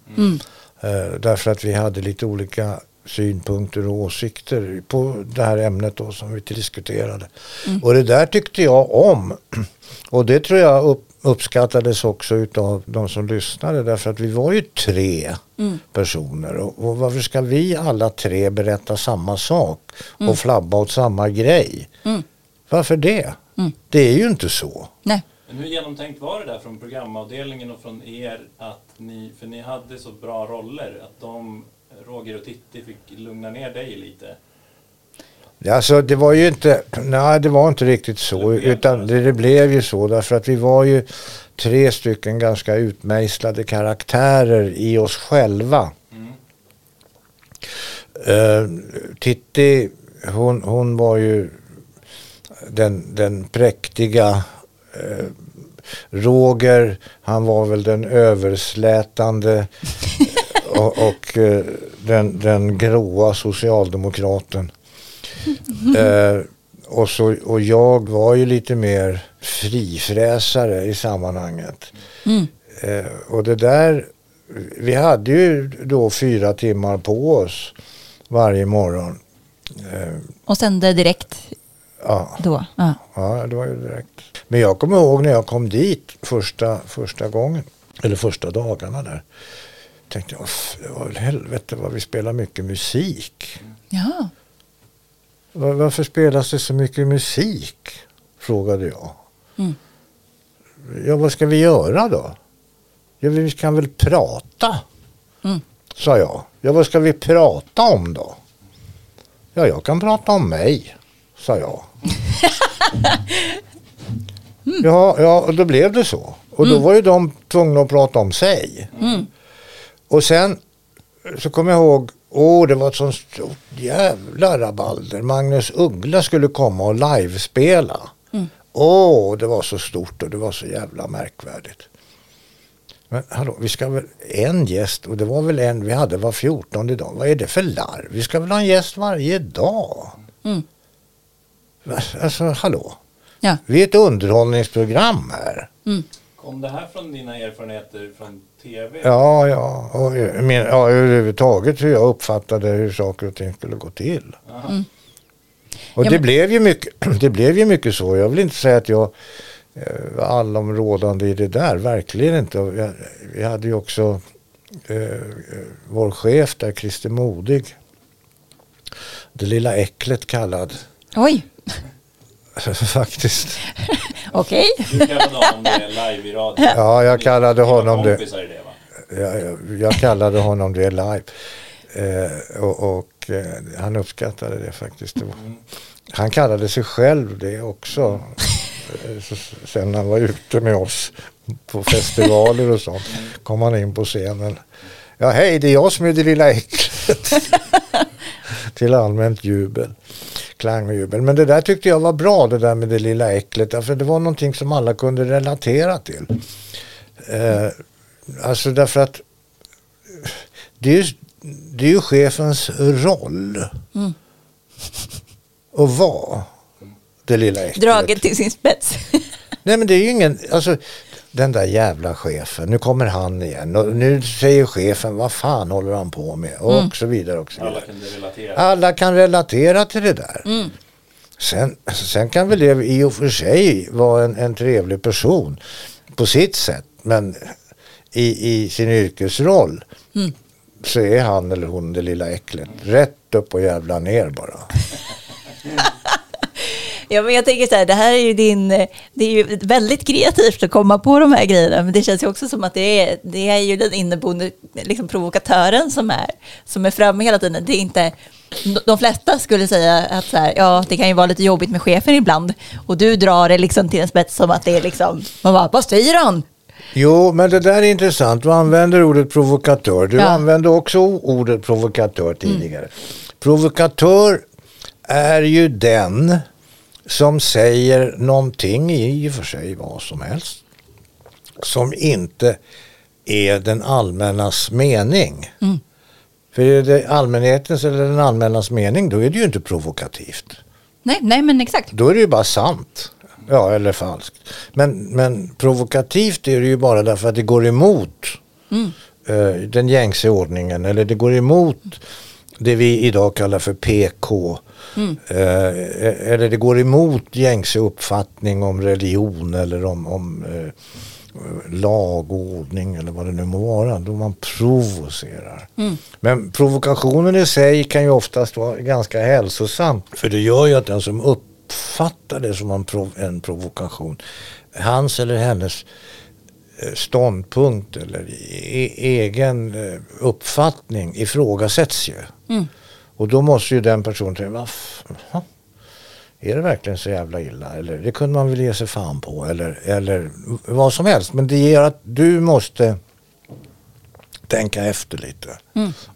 Eh, därför att vi hade lite olika synpunkter och åsikter på det här ämnet då som vi diskuterade. Och det där tyckte jag om. Och det tror jag upp, uppskattades också utav de som lyssnade därför att vi var ju tre personer och, och varför ska vi alla tre berätta samma sak och flabba åt samma grej? Varför det? Det är ju inte så. Nej. Men hur genomtänkt var det där från programavdelningen och från er att ni, för ni hade så bra roller, att de, Roger och Titti fick lugna ner dig lite? Alltså det var ju inte, nej det var inte riktigt så utan det, det blev ju så därför att vi var ju tre stycken ganska utmejslade karaktärer i oss själva. Uh, Titti hon, hon var ju den, den präktiga eh, Roger, han var väl den överslätande och, och eh, den, den gråa socialdemokraten. Eh, och, så, och jag var ju lite mer frifräsare i sammanhanget. Eh, och det där, vi hade ju då fyra timmar på oss varje morgon. Eh, Och sände direkt ja. då. Ja. Ja, det var ju direkt. Men jag kommer ihåg när jag kom dit första, första gången. Eller första dagarna där. Tänkte jag, "Uff, det var väl helvete vad vi spelar mycket musik. ja. Var, varför spelas det så mycket musik? Frågade jag. Ja, vad ska vi göra då? Ja, vi kan väl prata. Sa jag. Ja, vad ska vi prata om då? Ja, jag kan prata om mig. Sa jag. Ja, ja, och då blev det så. Och då var ju de tvungna att prata om sig. Och sen så kommer jag ihåg, åh det var ett sånt stort jävla rabalder. Magnus Uggla skulle komma och livespela. Åh, det var så stort och det var så jävla märkvärdigt. Men hallå, vi ska väl en gäst och det var väl en vi hade var 14 dag. Vad är det för larv? Vi ska väl ha en gäst varje dag? Mm. Alltså hallå, Ja. vi är ett underhållningsprogram här. Kom det här från dina erfarenheter från tv? Ja, ja, och, jag men, ja, överhuvudtaget hur jag uppfattade hur saker och ting skulle gå till. Och Ja, det, men- blev ju mycket, det blev ju mycket så. Jag vill inte säga att jag eh, var allområdande i det där, verkligen inte. Jag, vi hade ju också eh, eh, vår chef där, Christer Modig. Det lilla äcklet kallad, Oj, faktiskt. okej. Du kallade honom det live i radio. Ja, jag kallade Ni honom det. Jag, jag, jag kallade honom det live. Eh, och och eh, han uppskattade det faktiskt. Det var- Han kallade sig själv det också. Eh, så, sen när han var ute med oss på festivaler och sånt kom han in på scenen. Ja hej det är jag som är det lilla äcklet. Till allmänt jubel. Klang och jubel. Men det där tyckte jag var bra det där med det lilla äcklet. Därför det var någonting som alla kunde relatera till. Eh, alltså därför att det är, ju, det är ju chefens roll att vara det lilla äcklet. Draget till sin spets. Nej men det är ju ingen, alltså den där jävla chefen, nu kommer han igen och nu säger chefen vad fan håller han på med och så vidare och så Alla vidare. kunde relatera. Alla kan relatera till det där. Sen, sen kan väl det i och för sig vara en, en trevlig person på sitt sätt. Men i, i sin yrkesroll så är han eller hon det lilla äcklet. Rätt upp och jävla ner bara. Ja, men jag tänker så här, det här är ju din, det är ju väldigt kreativt att komma på de här grejerna, men det känns ju också som att det är, det är ju den inneboende liksom, provokatören som är, som är framme hela tiden. Det är inte, de flesta skulle säga att så här, ja, det kan ju vara lite jobbigt med chefen ibland, och du drar det liksom till en spets som att det är liksom, man bara, vad säger han? Jo, men det där är intressant. Du använder ordet provokatör. Du Ja. använde också ordet provokatör tidigare. Provokatör är ju den som säger någonting i och för sig vad som helst. Som inte är den allmännas mening. För är det allmänhetens eller den allmännas mening då är det ju inte provokativt. Nej, nej men exakt. Då är det ju bara sant. Ja, eller falskt. Men, men provokativt är det ju bara därför att det går emot eh, den gängse ordningen. Eller det går emot det vi idag kallar för PK. Eh, eller det går emot gängse uppfattning om religion eller om, om eh, lag och ordning eller vad det nu må vara. Då man provocerar. Men provokationen i sig kan ju oftast vara ganska hälsosam. För det gör ju att den som uppfattar det som en, prov en provokation, hans eller hennes eh, ståndpunkt eller e egen eh, uppfattning ifrågasätts ju. Och då måste ju den personen tänka, "Va f- ha? är det verkligen så jävla illa? Eller det kunde man väl ge sig fan på eller, eller vad som helst. Men det ger att du måste tänka efter lite.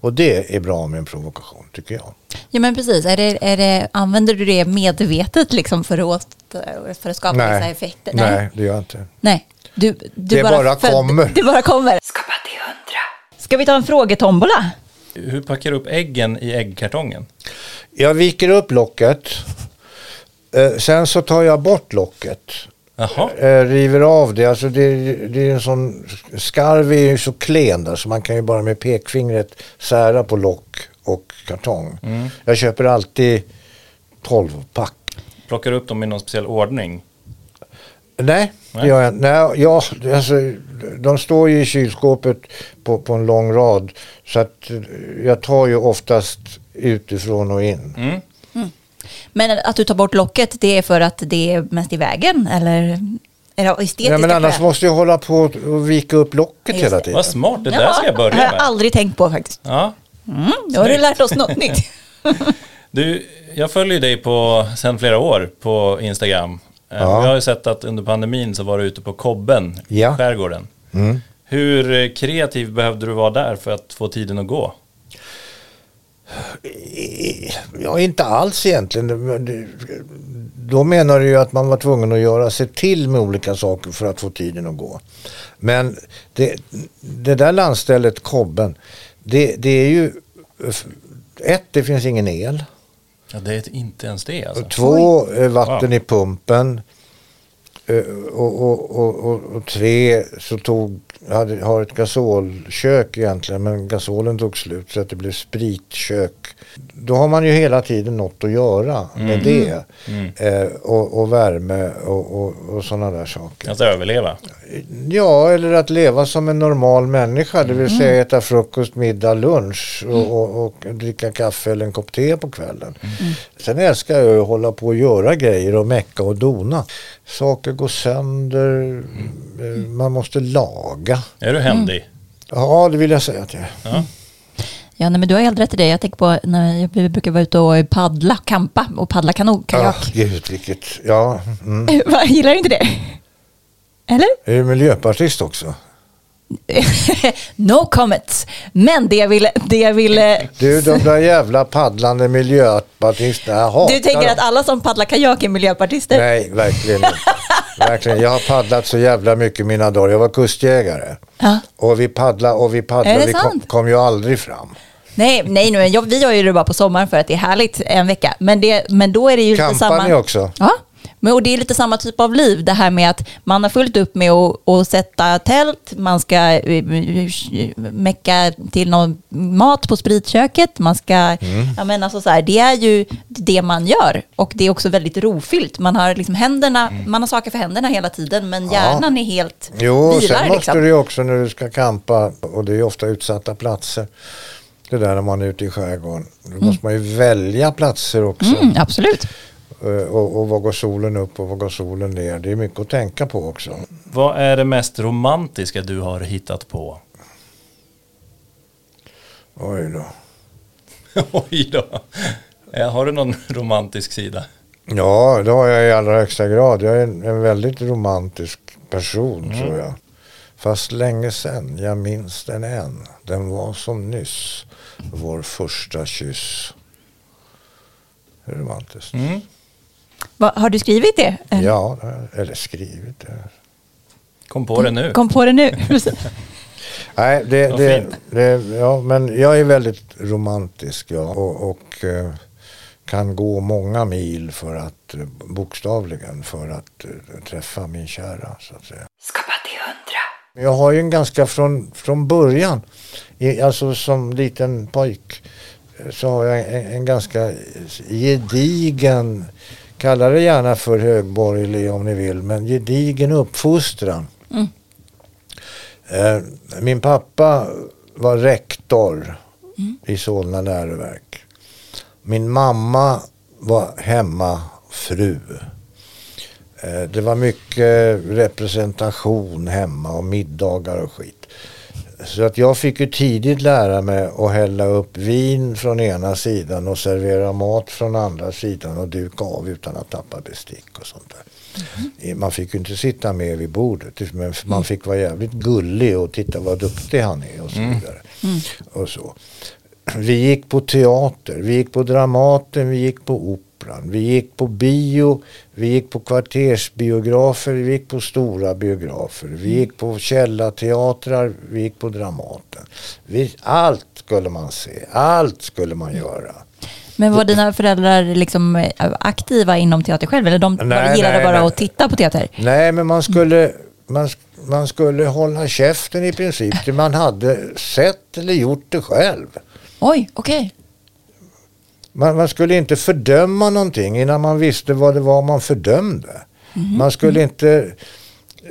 Och det är bra med en provokation tycker jag. Ja men precis, är det, är det, använder du det medvetet liksom för att, för att skapa vissa effekter? Nej, det gör jag inte. Nej. Du, du Det bara föd- kommer. Det bara kommer. Skapa till hundra. Ska vi ta en frågetombola? Hur packar du upp äggen i äggkartongen? Jag viker upp locket. Eh, sen så tar jag bort locket. Jaha. Eh, river av det. Alltså det, det är en sån, skarv är ju så klen där så man kan ju bara med pekfingret sära på lock och kartong. Jag köper alltid 12 pack. Plockar du upp dem i någon speciell ordning? Nej, det Nej. gör jag. Nej, ja, alltså, de står ju i kylskåpet på, på en lång rad. Så att eh, jag tar ju oftast utifrån och in. Mm. Men att du tar bort locket, det är för att det är mest i vägen? Eller Ja, men annars skäl? måste jag hålla på och vika upp locket Just hela tiden. Vad smart, det där Ja, ska jag Det har börja jag med. aldrig tänkt på faktiskt. Ja. Mm, då har du lärt oss något nytt. Du, jag följer dig på, sedan flera år på Instagram. Eh, Ja. Jag har ju sett att under pandemin så var du ute på Kobben i Ja. skärgården. Mm. Hur eh, kreativ behövde du vara där för att få tiden att gå? Ja, inte alls egentligen. Då menar du ju att man var tvungen att göra sig till med olika saker för att få tiden att gå. Men det, det där landstället Kobben, det, det är ju... Ett, det finns ingen el. Ja, det är inte ens det alltså. Två, eh, vatten Wow. i pumpen. Eh, Och, och, och, och, tre, så tog, hade, har ett gasolkök egentligen men gasolen tog slut så att det blev spritkök. Då har man ju hela tiden något att göra med det. Eh, och, värme och, och, sådana där saker. Att överleva. Ja, eller att leva som en normal människa. Det vill säga äta frukost, middag, lunch och, och dricka kaffe eller en kopp te på kvällen. Sen älskar jag att hålla på och göra grejer och mecka och dona. Saker går sönder, eh, man måste laga. Är du händig? Ja, det vill jag säga att jag är. Ja. Ja, nej, men du har helt rätt i det. Jag tänker på när jag vi brukar vara ute och paddla, kampa och paddla kano, Ja, kajak. gud vilket, ja. Mm. Va, Gillar du inte det? Eller? Är du miljöpartist också? no comments. Men det jag ville... Det jag ville Du, de där jävla paddlande miljöpartisterna, jag hatar du tänker att alla som paddlar kajak är miljöpartister? Nej, verkligen inte. verkligen. Jag har paddlat så jävla mycket mina dagar. Jag var kustjägare. Ja. Och vi paddlade och vi paddlade. Vi kom, kom ju aldrig fram. Nej, nej, nej jag, vi gör ju det bara på sommaren för att det är härligt en vecka. Men, det, men då är det ju lite Campar samma... ni också? Ja, men, och det är lite samma typ av liv. Det här med att man har fullt upp med att, att sätta tält, man ska eh, mecka till någon mat på spritköket, man ska... Mm. Ja, men alltså så här, det är ju det man gör. Och det är också väldigt rofyllt. Man har liksom händerna, man har saker för händerna hela tiden, men hjärnan är helt Jo, vilar sen måste liksom. du ju också när du ska campa, och det är ofta utsatta platser. Det där när man är ute i skärgården. Då måste man ju välja platser också. Mm, absolut. Eh, Och, och var går solen upp och var går solen ner. Det är mycket att tänka på också. Vad är det mest romantiska du har hittat på? Oj då. Oj då. Eh, Har du någon romantisk sida? Ja, det har jag i allra högsta grad. Jag är en, en väldigt romantisk person tror jag. Fast länge sedan, jag minns den än. Den var som nyss, vår första kyss. Hur romantiskt? Mm. Va, har du skrivit det? Ja, eller skrivit det. Kom på det nu. Kom på det nu. Nej, det, det, det, ja, men jag är väldigt romantisk ja, och, och eh, kan gå många mil för att, eh, bokstavligen, för att eh, träffa min kära så att säga. Skapa till hundra. Jag har ju en ganska från, från början, i, alltså som liten pojk, så har jag en, en ganska gedigen, kalla det gärna för högborgerlig om ni vill, men gedigen uppfostran. Eh, min pappa var rektor i Solna läroverk. Min mamma var hemmafru. Eh, Det var mycket representation hemma och middagar och skit. Så att jag fick ju tidigt lära mig att hälla upp vin från ena sidan och servera mat från andra sidan och duka av utan att tappa bestick och sånt där. Eh, Man fick ju inte sitta med vid bordet men man fick vara jävligt gullig och titta vad duktig han är och så vidare. Och så. Vi gick på teater, vi gick på Dramaten, vi gick på Operan, vi gick på bio, vi gick på kvartersbiografer, vi gick på stora biografer, vi gick på källarteatrar, vi gick på Dramaten. Vi, allt skulle man se, allt skulle man göra. Men var dina föräldrar liksom eh, aktiva inom teater själv? Eller de Nej, gillade nej, bara nej. att titta på teater? Nej, men man skulle, man, man skulle hålla käften i princip man hade sett eller gjort det själv. Oj, okej. Man, man skulle inte fördöma någonting innan man visste vad det var man fördömde. Man skulle inte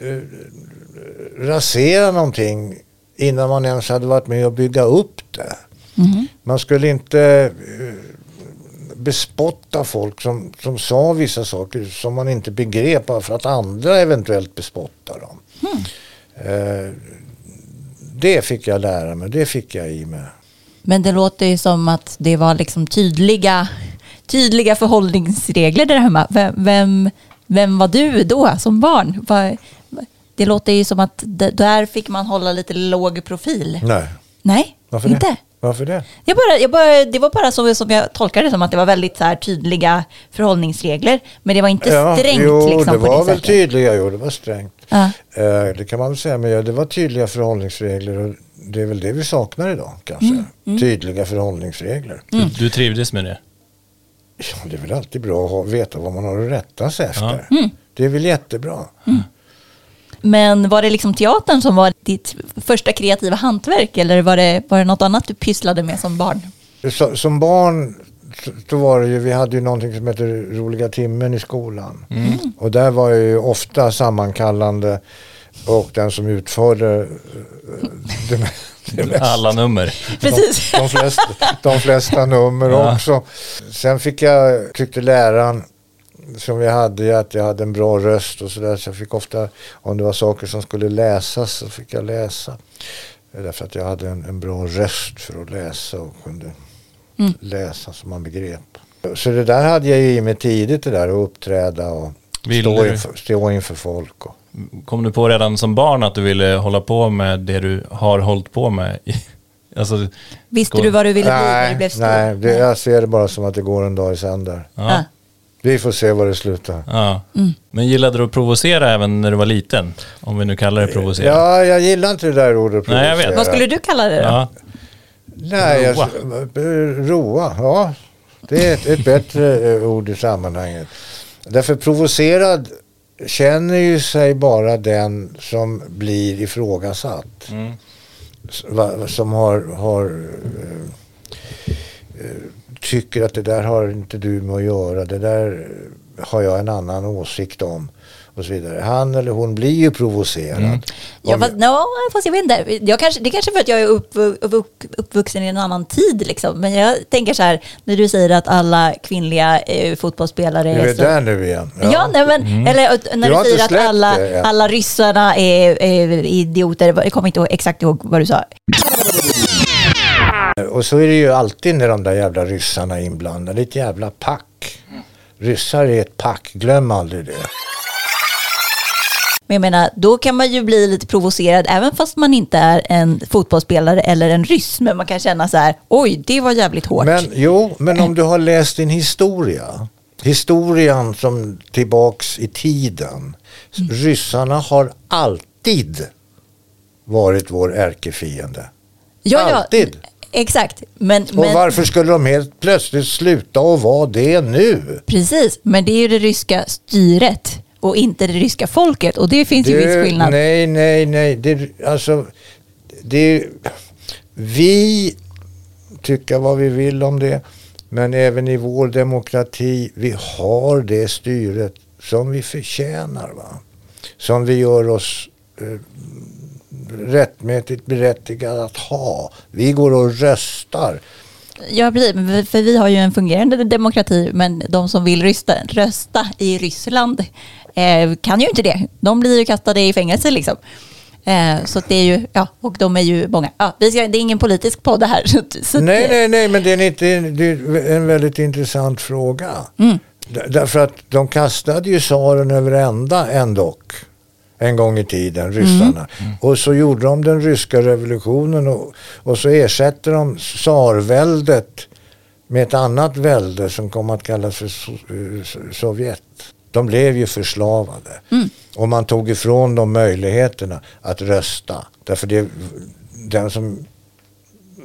eh, rasera någonting innan man ens hade varit med och bygga upp det. Man skulle inte eh, bespotta folk som, som sa vissa saker som man inte begrep bara för att andra eventuellt bespottar dem. Eh, det fick jag lära mig, det fick jag i mig. Men det låter ju som att det var liksom tydliga, tydliga förhållningsregler där hemma. Vem, vem, Vem var du då som barn? Det låter ju som att där fick man hålla lite låg profil. Nej, Nej, varför inte. det? Varför det? Jag bara, jag bara, det var bara så som jag tolkade det som att det var väldigt så här tydliga förhållningsregler. Men det var inte strängt jo, liksom, det var det väl tydliga, jo det var strängt. Ja. Eh, det kan man väl säga, men ja, det var tydliga förhållningsregler det är väl det vi saknar idag kanske. Mm, Tydliga förhållningsregler. Du, du trivdes med det? Ja, det är väl alltid bra att ha, veta vad man har att rätta sig efter. Mm. Det är väl jättebra. Men var det liksom teatern som var ditt första kreativa hantverk eller var det, var det något annat du pysslade med som barn? Så, som barn så- så var det ju, vi hade ju någonting som heter roliga timmen i skolan. Och där var jag ju ofta sammankallande och den som utförde eh, det, det mesta. Alla nummer. Precis. De flesta, de flesta nummer Ja. också. Sen fick jag, tyckte läraren som vi hade att jag hade en bra röst och sådär. Så jag fick ofta, om det var saker som skulle läsas så fick jag läsa. Därför att jag hade en, en bra röst för att läsa och kunde läsa som man begrep. Så det där hade jag ju i mig tidigt det där att uppträda och stå inför, stå inför folk. Och, Kom du på redan som barn att du ville hålla på med det du har hållit på med? Alltså, Visste du vad du ville bli när du blev stor? nej det, jag ser det bara som att det går en dag i sänder. ja. Vi får se var det slutar. ja. Mm. Men gillade du att provocera även när du var liten? Om vi nu kallar det provocera. Ja, jag gillar inte det där ordet Nej, jag vet. provocera. Vad skulle du kalla det då? Ja. Nej, jag, Roa. roa, ja. Det är ett, ett bättre eh, ord i sammanhanget. Därför provocerad känner ju sig bara den som blir ifrågasatt. Mm. Som har, har eh, eh, tycker att det där har inte du med att göra. Det där har jag en annan åsikt om. Och så vidare. Han eller hon blir ju provocerad. Mm. Ja, fast, no, fast jag vet inte. Jag kanske, det är kanske för att jag är upp, upp, uppvuxen i en annan tid. Liksom. Men jag tänker så här, när du säger att alla kvinnliga eh, fotbollsspelare Du är är så... där nu igen. Ja, nej, men, eller att- när Du du säger att alla, det alla ryssarna är, är idioter. Jag kommer inte exakt ihåg vad du sa. Och så är det ju alltid när de där jävla ryssarna är inblandade. Ett jävla pack. Ryssar är ett pack, glöm aldrig det. Men jag menar, då kan man ju bli lite provocerad även fast man inte är en fotbollsspelare eller en ryss. Men man kan känna så här, oj, det var jävligt hårt. Men jo, men om du har läst din historia. Historien som tillbaks i tiden. Ryssarna har alltid varit vår ärkefiende. ja, ja, alltid. Exakt, men, Och men varför skulle de helt plötsligt sluta att vara det nu? precis, men det är ju det ryska styret och inte det ryska folket och det finns ju viss skillnad. Nej, nej, nej. Det, alltså, det, vi tycker vad vi vill om det. Men även i vår demokrati, vi har det styret som vi förtjänar. Va? Som vi gör oss eh, rättmätigt berättigade att ha. Vi går och röstar. Ja, precis, för vi har ju en fungerande demokrati, men de som vill rösta, rösta i Ryssland eh, kan ju inte det. De blir ju kastade i fängelse liksom. Eh, så det är ju, ja, och de är ju många. Ja, vi ska, det är ingen politisk podd det här. Så, Nej, nej, nej, men det är, inte, det är en väldigt intressant fråga. D- Därför att de kastade ju tsaren över ända ändock. En gång i tiden, ryssarna. Och så gjorde de den ryska revolutionen och, och så ersätter de tsarväldet med ett annat välde som kom att kallas för eh, Sovjet. De blev ju förslavade. Och man tog ifrån dem möjligheterna att rösta. Därför det, den som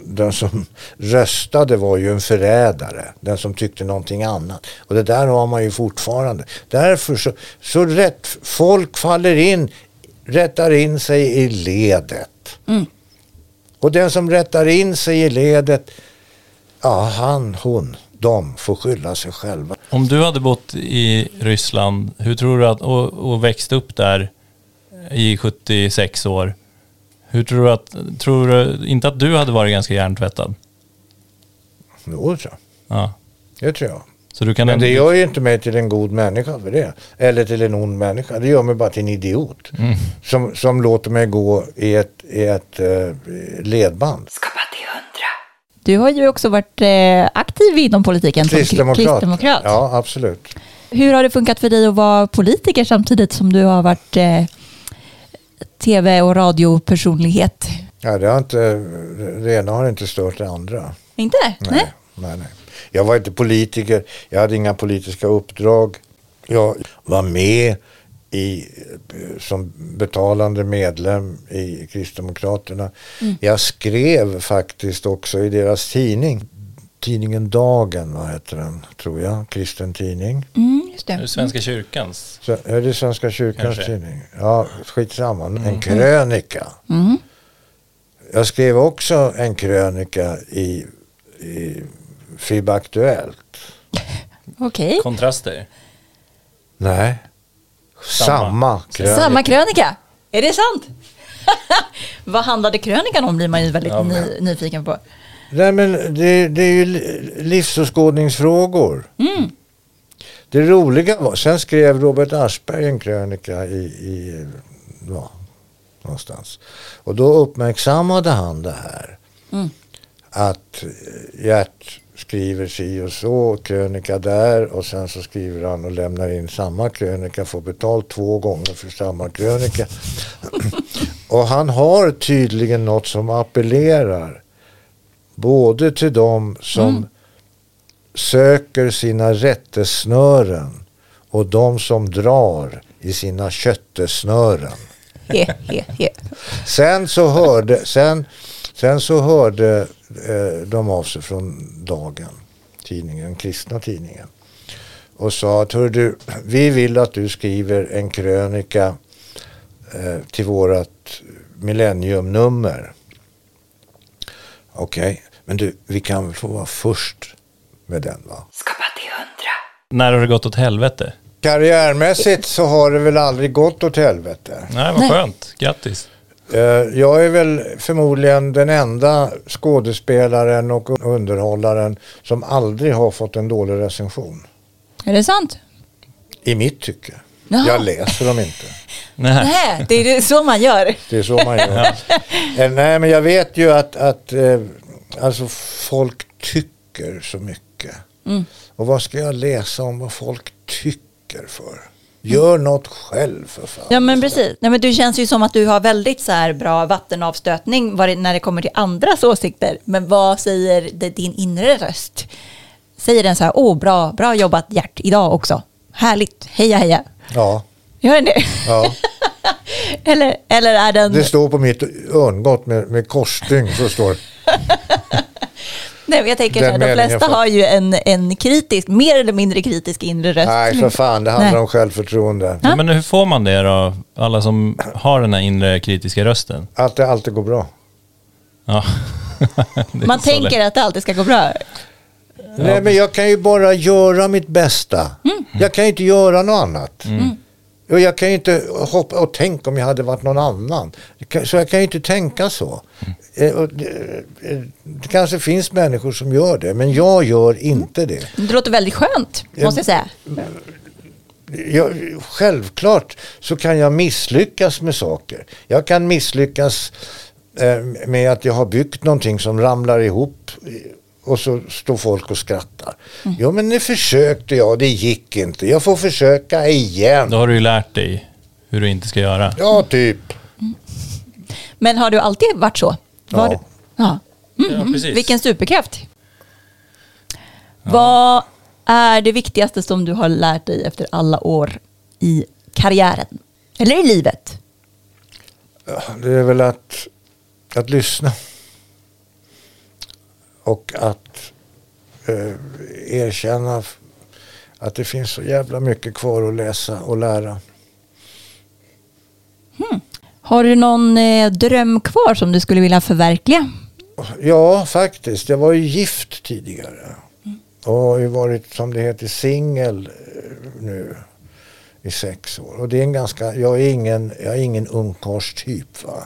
den som röstade var ju en förrädare. Den som tyckte någonting annat. Och det där har man ju fortfarande. Därför så, så rätt, folk faller in, rättar in sig i ledet. Och den som rättar in sig i ledet, ja han, hon, de får skylla sig själva. Om du hade bott i Ryssland, hur tror du att, och, och växt upp där i 76 år, hur tror du att, tror du inte att du hade varit ganska hjärntvättad? Jo, tror jag. Ja. det tror jag. Så du kan Men det ändå- gör ju inte mig till en god människa för det. Eller till en ond människa. Det gör mig bara till en idiot. Mm. Som, som låter mig gå i ett, i ett eh, ledband. Du har ju också varit eh, aktiv inom politiken som kri- Kristdemokrat. kristdemokrat. Ja, absolut. Hur har det funkat för dig att vara politiker samtidigt som du har varit eh, tv och radiopersonlighet? Ja, det, har inte, det ena har inte stört det andra. Inte? Nej, nej, nej. Jag var inte politiker, jag hade inga politiska uppdrag. Jag var med i, som betalande medlem i Kristdemokraterna. Jag skrev faktiskt också i deras tidning. Tidningen Dagen, vad heter den, tror jag, kristen tidning. Mm, just Är det det. Svenska kyrkans? Så, är det Svenska kyrkans Kanske. tidning? Ja, skitsamma. En krönika. Mm. Jag skrev också en krönika i, i FIB Aktuellt. Okej. Kontraster? Nej, Samma. samma, krönika. Samma krönika? Är det sant? Vad handlade krönikan om blir man ju väldigt Ja, men- ny, nyfiken på. Nej men det, det är ju li- livsåskådningsfrågor. Det roliga var, sen skrev Robert Aschberg en krönika i, i ja, någonstans. Och då uppmärksammade han det här. Att eh, Gert skriver si och så, krönika där och sen så skriver han och lämnar in samma krönika, får betalt två gånger för samma krönika. och han har tydligen något som appellerar både till de som söker sina rättesnören och de som drar i sina köttesnören. Sen så hörde, sen, sen så hörde eh, de av sig från Dagen, tidningen, kristna tidningen. Och sa att "Hör du, vi vill att du skriver en krönika eh, till vårat millenniumnummer. Okej, men du, vi kan väl få vara först med den va? När har det gått åt helvete? Karriärmässigt så har det väl aldrig gått åt helvete. Nej, vad skönt. Grattis. Eh, Jag är väl förmodligen den enda skådespelaren och underhållaren som aldrig har fått en dålig recension. Är det sant? I mitt tycke. Jaha. Jag läser dem inte. Nej. Nej, det är så man gör. Det är så man gör. Eh, Nej, men jag vet ju att, att eh, alltså folk tycker så mycket. Mm. Och vad ska jag läsa om vad folk tycker för? Gör något själv för fan. Ja men precis. Nej, men du känns ju som att du har väldigt så här bra vattenavstötning när det kommer till andras åsikter. Men vad säger det, din inre röst? Säger den så här, åh bra, bra jobbat Gert idag också. Härligt, heja heja. Ja, Gör den det? ja. eller, eller är den... Det står på mitt örngott med, med korsstygn. Så står. Nej, men jag tänker så Den här, de flesta får- har ju en, en kritisk, mer eller mindre kritisk inre röst. Nej, för fan. Det handlar Nej. om självförtroende. Ja, men hur får man det då? Alla som har den här inre kritiska rösten? Att det alltid går bra. Ja. Man tänker lätt. att det alltid ska gå bra. Nej, men jag kan ju bara göra mitt bästa. Jag kan ju inte göra något annat. Och jag kan ju inte hoppa och tänka om jag hade varit någon annan. Så jag kan ju inte tänka så. Eh, och det, eh, det kanske finns människor som gör det, men jag gör inte det. Det låter väldigt skönt, måste jag säga. Jag, självklart så kan jag misslyckas med saker. Jag kan misslyckas eh, med att jag har byggt någonting som ramlar ihop eh, och så står folk och skrattar. Ja men det försökte jag, det gick inte. Jag får försöka igen. Då har du ju lärt dig hur du inte ska göra. Ja, typ. Men har du alltid varit så? Var Ja. ja. Ja, precis. Vilken superkraft. Vad är det viktigaste som du har lärt dig efter alla år i karriären? Eller i livet? Det är väl att, att lyssna. Och att eh, erkänna att det finns så jävla mycket kvar att läsa och lära. Har du någon eh, dröm kvar som du skulle vilja förverkliga? Ja, faktiskt. Jag var ju gift tidigare. Och har ju varit, som det heter, singel eh, nu i sex år. Och det är en ganska, jag är ingen, jag är ingen ungkarlstyp va.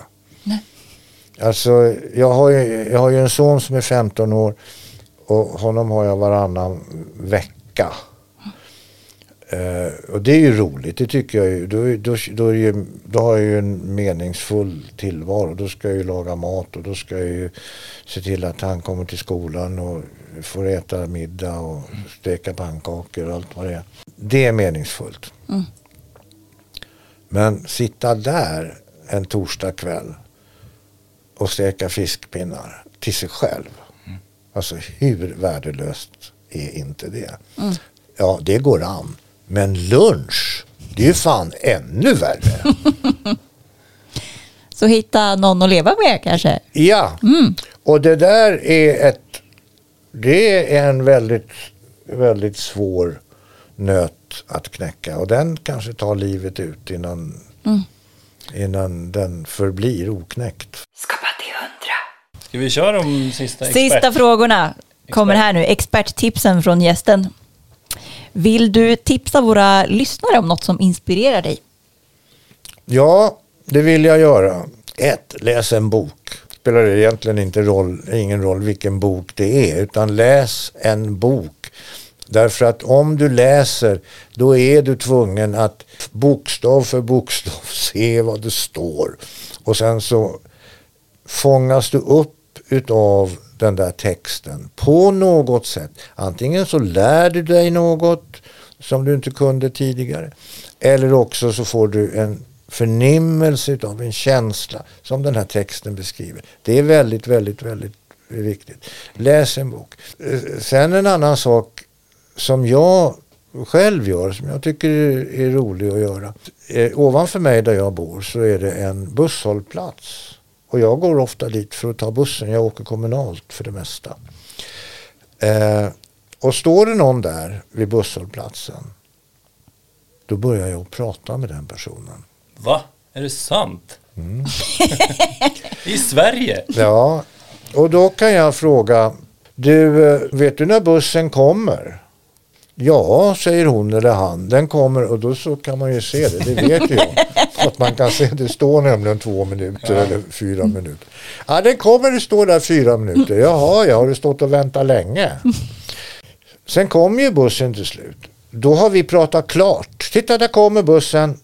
Alltså, jag har, ju, jag har ju en son som är 15 år och honom har jag varannan vecka. Eh, och det är ju roligt, det tycker jag ju. Då, då, då, ju, då har jag ju en meningsfull tillvaro. Då ska jag ju laga mat och då ska jag ju se till att han kommer till skolan och får äta middag och steka pannkakor och allt vad det är. Det är meningsfullt. Men sitta där en torsdag kväll och steka fiskpinnar till sig själv. Alltså hur värdelöst är inte det? Ja, det går an. Men lunch, det är ju fan ännu värre. Så hitta någon att leva med kanske. Ja, och det där är ett det är en väldigt, väldigt svår nöt att knäcka och den kanske tar livet ut innan, innan den förblir oknäckt. Skapa till hundra. Ska vi köra de sista Sista expert? frågorna kommer här nu. Experttipsen från gästen. Vill du tipsa våra lyssnare om något som inspirerar dig? Ja, det vill jag göra. Ett, läs en bok. Spelar det egentligen inte roll, ingen roll vilken bok det är, utan läs en bok. Därför att om du läser, då är du tvungen att bokstav för bokstav se vad det står. Och sen så fångas du upp utav den där texten på något sätt. Antingen så lär du dig något som du inte kunde tidigare. Eller också så får du en förnimmelse av en känsla som den här texten beskriver. Det är väldigt, väldigt, väldigt viktigt. Läs en bok. Eh, sen en annan sak som jag själv gör, som jag tycker är rolig att göra. Eh, ovanför mig där jag bor så är det en busshållplats. Och jag går ofta dit för att ta bussen. Jag åker kommunalt för det mesta. Eh, och står det någon där vid busshållplatsen då börjar jag prata med den personen. Va? Är det sant? Mm. I Sverige? Ja, och då kan jag fråga, du, eh, vet du när bussen kommer? Ja, säger hon eller han. Den kommer och då så kan man ju se det, det vet jag. Att man kan se, det står nämligen två minuter eller fyra minuter. Ja, den kommer, det står där fyra minuter. Jaha, ja, har du stått och väntat länge? Sen kommer ju bussen till slut. Då har vi pratat klart. Titta, där kommer bussen.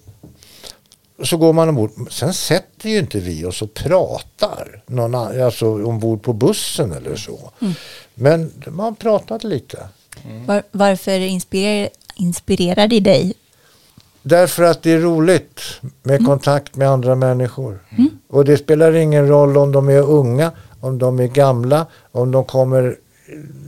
Så går man ombord. Sen sätter ju inte vi oss och pratar någon alltså ombord på bussen eller så. Men man pratade lite. Var, varför inspirerar, inspirerar det dig? Därför att det är roligt med kontakt med andra människor. Och det spelar ingen roll om de är unga, om de är gamla, om de kommer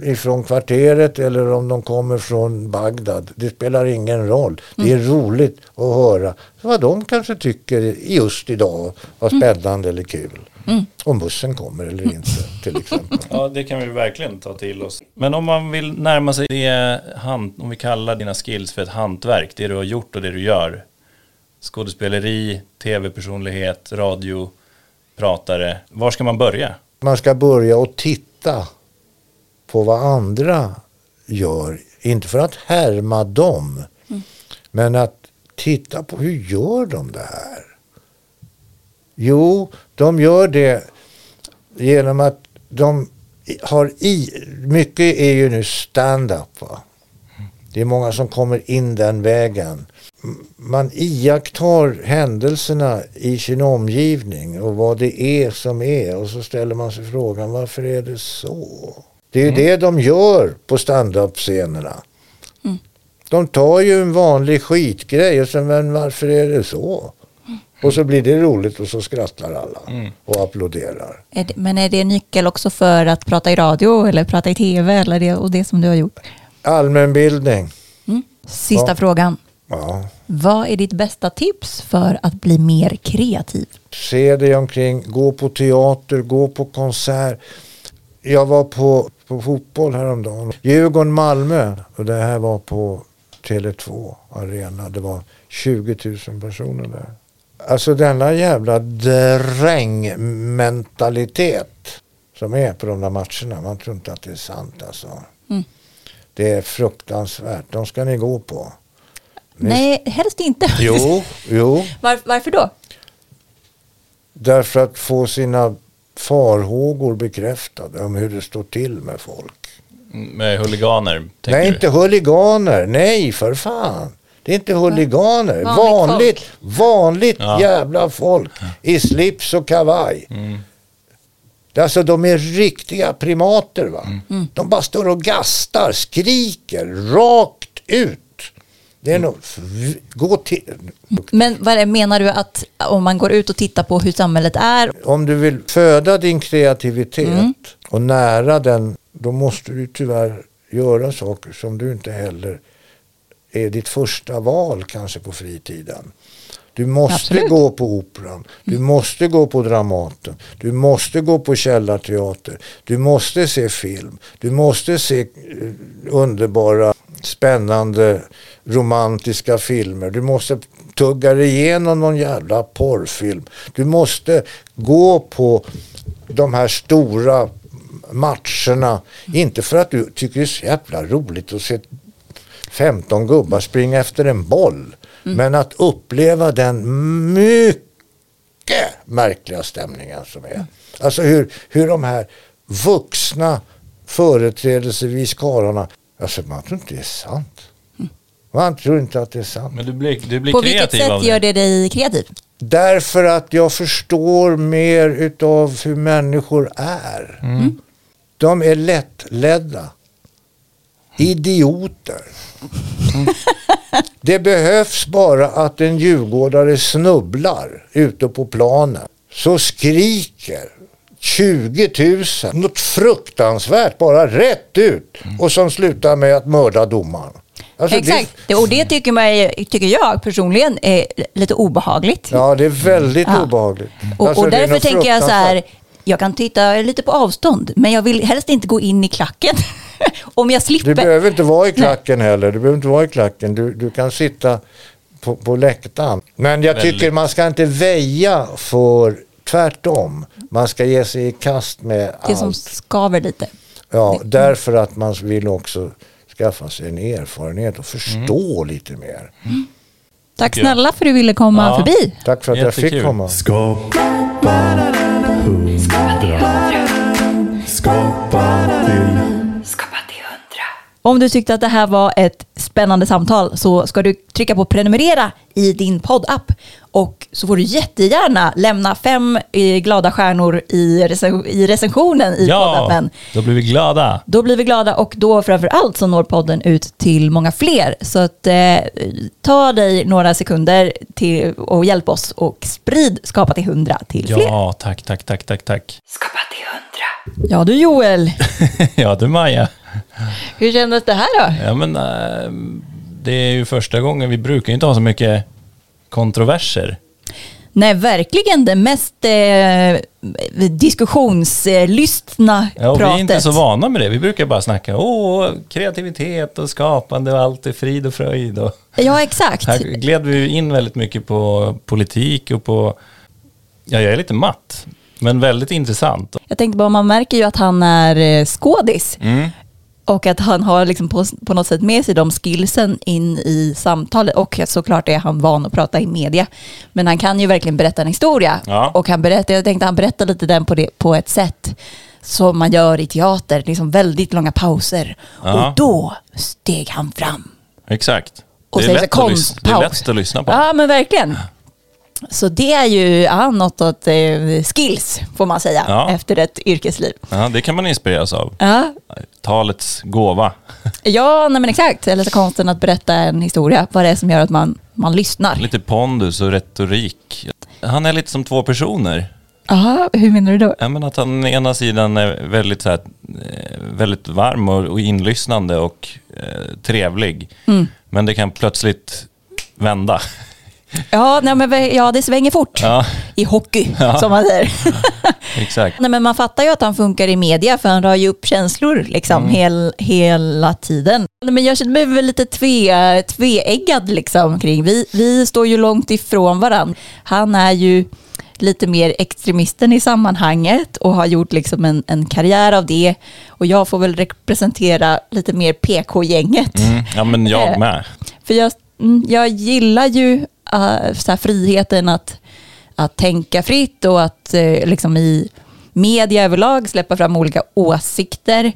ifrån kvarteret eller om de kommer från Bagdad. Det spelar ingen roll. Det är roligt att höra vad de kanske tycker just idag var spännande eller kul. Om bussen kommer eller inte till exempel. Ja, det kan vi verkligen ta till oss. Men om man vill närma sig det, hand, om vi kallar dina skills för ett hantverk, det du har gjort och det du gör. Skådespeleri, tv-personlighet, radio, pratare. Var ska man börja? man ska börja och titta på vad andra gör. Inte för att härma dem. Men att titta på hur gör de det här? Jo, de gör det genom att de har i, mycket är ju nu stand-up va. Det är många som kommer in den vägen. Man iakttar händelserna i sin omgivning och vad det är som är och så ställer man sig frågan varför är det så? Det är ju det de gör på stand-up-scenerna. De tar ju en vanlig skitgrej och sen men varför är det så? Och så blir det roligt och så skrattar alla och applåderar. Är det, men är det en nyckel också för att prata i radio eller prata i tv eller det, och det som du har gjort? Allmänbildning. Sista Ja. frågan. Ja. Vad är ditt bästa tips för att bli mer kreativ? Se dig omkring, gå på teater, gå på konsert. Jag var på, på fotboll häromdagen. Djurgården-Malmö. Och det här var på Tele2 Arena. Det var 20 000 personer där. Alltså denna jävla drängmentalitet som är på de där matcherna. Man tror inte att det är sant alltså. Det är fruktansvärt. De ska ni gå på. Ni- Nej, helst inte. Jo, jo. Var, varför då? Därför att få sina farhågor bekräftade om hur det står till med folk. Med huliganer, nej, du? inte huliganer. Nej, för fan. Det är inte huliganer. Vanligt Vanligt, vanligt Ja. jävla folk i slips och kavaj. Är Alltså de är riktiga primater va. De bara står och gastar, skriker rakt ut. Det är nog, gå till, Men vad är det, menar du att om man går ut och tittar på hur samhället är, om du vill föda din kreativitet och nära den, då måste du tyvärr göra saker som du inte heller är ditt första val kanske på fritiden. Du måste Absolut. gå på operan, du måste gå på Dramaten, du måste gå på Källarteater, du måste se film, du måste se eh, underbara, spännande, romantiska filmer, du måste tugga dig igenom någon jävla porrfilm, du måste gå på de här stora matcherna, inte för att du tycker det är så jävla roligt att se 15 gubbar springa efter en boll. Men att uppleva den mycket märkliga stämningen som är. Alltså hur, hur de här vuxna företrädelsevis karlarna, alltså man tror inte det är sant. Man tror inte att det är sant. Men du blir, du blir på vilket sätt det. gör det dig kreativ? Därför att jag förstår mer utav hur människor är. De är lättledda. Idioter. Det behövs bara att en djurgårdare snubblar ute på planen. Så skriker 20 000 något fruktansvärt bara rätt ut. Och som slutar med att mörda domaren. Alltså, Exakt, det, och det tycker, mig, tycker jag personligen är lite obehagligt. Ja, det är väldigt Ja. obehagligt. och, Alltså, och det är därför tänker jag så här, jag kan titta lite på avstånd, men jag vill helst inte gå in i klacken. Om jag Du slipper. behöver inte vara i klacken heller. Du behöver inte vara i klacken. Du, du kan sitta på, på läktaren. Men jag Väldigt. tycker man ska inte väja för tvärtom. Man ska ge sig i kast med Det som allt. skaver lite. Ja, därför att man vill också skaffa sig en erfarenhet och förstå lite mer. Tack Tycker jag. snälla för att du ville komma Ja. förbi. Tack för att jag fick Jättekul. komma. Skapa hundra. Skapa till Om du tyckte att det här var ett spännande samtal så ska du trycka på prenumerera i din poddapp. Och så får du jättegärna lämna fem eh, glada stjärnor i, recen- i recensionen i Ja, poddappen. då blir vi glada. Då blir vi glada och då framför allt så når podden ut till många fler. Så att, eh, ta dig några sekunder till, och hjälp oss och sprid Skapa till 100 till fler. Ja, tack, tack, tack, tack, tack. Ja du Joel, Ja du Maja. hur kändes det här då? Ja men äh, det är ju första gången, vi brukar inte ha så mycket kontroverser. Nej, verkligen det mest eh, diskussionslystna Ja, och vi pratet. är inte så vana med det. Vi brukar bara snacka åh, kreativitet och skapande och allt är frid och fröjd. Och Ja, exakt. här gled vi in väldigt mycket på politik och på, ja jag är lite matt, men väldigt intressant. Jag tänkte bara, man märker ju att han är eh, skådis. Mm. Och att han har liksom på, på något sätt med sig de skillsen in i samtalet. Och såklart är han van att prata i media. Men han kan ju verkligen berätta en historia. Ja. Och han berättar, jag tänkte han berättar lite den på, det, på ett sätt som man gör i teater. Liksom väldigt långa pauser. Ja. Och då steg han fram. Exakt. Och det, är lätt så att lyssna, det är lätt att lyssna på. Ja, men verkligen. Så det är ju ja, något åt eh, skills, får man säga, Ja. efter ett yrkesliv. Ja, det kan man inspireras av. Ja, Talets gåva. ja nej, men exakt. Eller så konsten att berätta en historia. Vad det är som gör att man, man lyssnar. Lite pondus och retorik. Han är lite som två personer. Jaha, hur menar du då? Ja, men att han ena sidan är väldigt, så här, eh, väldigt varm och, och inlyssnande och eh, trevlig. Mm. Men det kan plötsligt vända. Ja, nej, men, ja det svänger fort Ja, i hockey, Ja. som man säger. exakt. nej, men man fattar ju att han funkar i media, för han drar ju upp känslor liksom, hel, hela tiden. Nej, men jag känner mig väl lite tve, tveeggad liksom, kring. Vi, vi står ju långt ifrån varandra. Han är ju lite mer extremisten i sammanhanget och har gjort liksom en, en karriär av det. Och jag får väl representera lite mer PK-gänget. Mm. Ja, men jag med. För jag, mm, jag gillar ju Eh, här friheten att, att tänka fritt och att eh, liksom i media överlag släppa fram olika åsikter.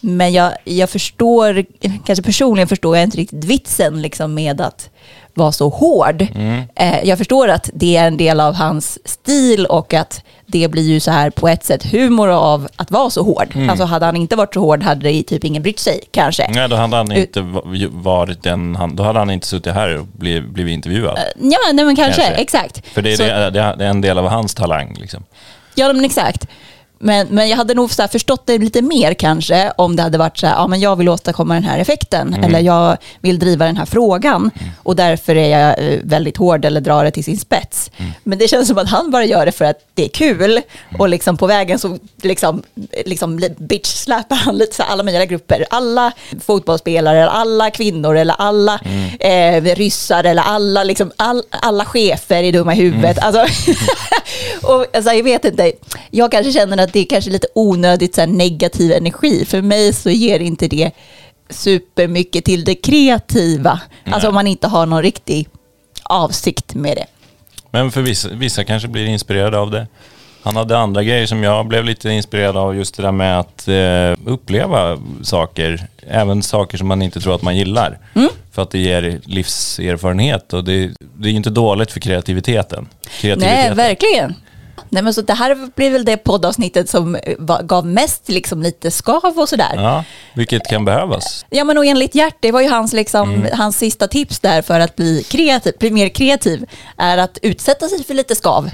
Men jag, jag förstår, kanske personligen förstår jag inte riktigt vitsen liksom med att vara så hård. Mm. Eh, jag förstår att det är en del av hans stil och att det blir ju så här på ett sätt humor av att vara så hård. Mm. Alltså hade han inte varit så hård hade det typ ingen brytt sig kanske. Nej, då hade han inte varit den, han, då hade han inte suttit här och blivit, blivit intervjuad. Ja, nej men kanske, Kanske. exakt. För det är, Så- det, det är en del av hans talang. Liksom. Ja, men exakt. Men, men jag hade nog så förstått det lite mer kanske om det hade varit så här, ja men jag vill åstadkomma den här effekten Mm. eller jag vill driva den här frågan och därför är jag eh, väldigt hård eller drar det till sin spets. Mm. Men det känns som att han bara gör det för att det är kul och liksom på vägen så liksom, liksom bitch-släpar han lite så alla möjliga grupper. Alla fotbollsspelare, alla kvinnor eller alla Mm. eh, ryssar eller alla, liksom, all, alla chefer är dumma i huvudet. Mm. Alltså, och, alltså, jag vet inte, jag kanske känner att det är kanske lite onödigt så här, negativ energi. För mig så ger inte det supermycket till det kreativa. Alltså om man inte har någon riktig avsikt med det. Men för vissa, vissa kanske blir inspirerade av det. Han hade andra grejer som jag blev lite inspirerad av, just det där med att eh, uppleva saker, även saker som man inte tror att man gillar. Mm. För att det ger livserfarenhet och det, det är ju inte dåligt för kreativiteten. kreativiteten. Nej, verkligen. Nej, men så det här blir väl det poddavsnittet som eh, gav mest liksom, lite skav och sådär. Ja, vilket kan behövas. Ja, men och enligt Gert, det var ju hans, liksom, hans sista tips där för att bli, kreativ, bli mer kreativ, är att utsätta sig för lite skav.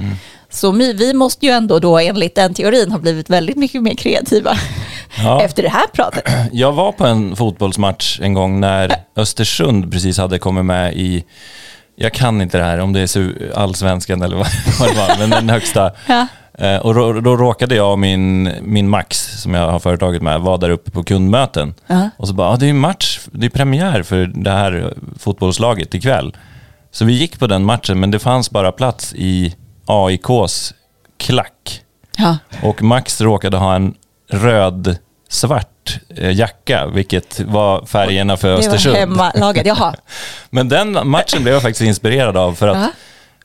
Så vi, vi måste ju ändå då enligt den teorin ha blivit väldigt mycket mer kreativa Ja. efter det här pratet. Jag var på en fotbollsmatch en gång när Östersund precis hade kommit med i, jag kan inte det här, om det är allsvenskan eller vad det var, men den högsta. Ja. Eh, Och då, då råkade jag och min, min Max, som jag har företaget med, vara där uppe på kundmöten. Ja. Och så bara, ah, det är match, det är premiär för det här fotbollslaget ikväll. Så vi gick på den matchen, men det fanns bara plats i AIKs klack. Ja. Och Max råkade ha en röd-svart eh, jacka, vilket var färgerna för Det var Östersund. hemmalaget, jaha. Men den matchen blev jag faktiskt inspirerad av för att Ja.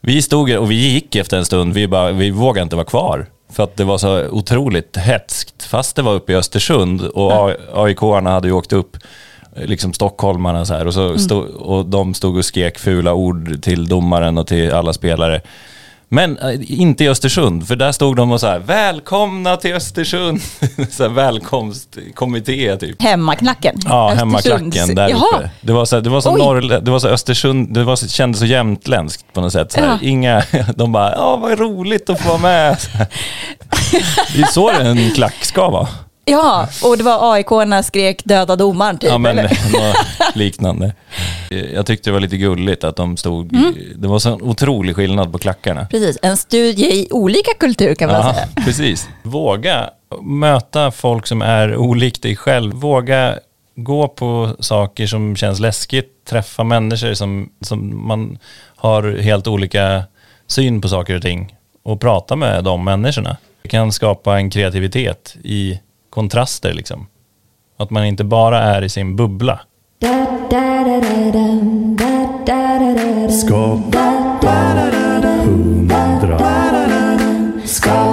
vi stod och vi gick efter en stund, vi, bara, vi vågade inte vara kvar. För att det var så otroligt hetskt, fast det var uppe i Östersund och ja. AIK-arna hade ju åkt upp, eh, liksom stockholmarna så här, och, så stod, och de stod och skrek fula ord till domaren och till alla spelare. Men eh, inte i Östersund, för där stod de och så här, välkomna till Östersund, så här, välkomstkommitté typ. Hemmaklacken. Ja, hemmaklacken där Jaha. uppe. Det var så, det var så, det var så Östersund, det var så, kändes så jämtländskt på något sätt. Så här. Ja. Inga, de bara, ja vad roligt att få vara med. Här. Det är så en klack ska vara. Ja, och det var AIK-arna skrek döda domaren typ, Ja men något liknande. Jag tyckte det var lite gulligt att de stod, Mm. det var så en otrolig skillnad på klackarna. Precis, en studie i olika kultur kan man Ja, säga. precis. Våga möta folk som är olikt dig själv. Våga gå på saker som känns läskigt. Träffa människor som, som man har helt olika syn på saker och ting. Och prata med de människorna. Det kan skapa en kreativitet i kontraster liksom. Att man inte bara är i sin bubbla. Skapa hundra. Skapa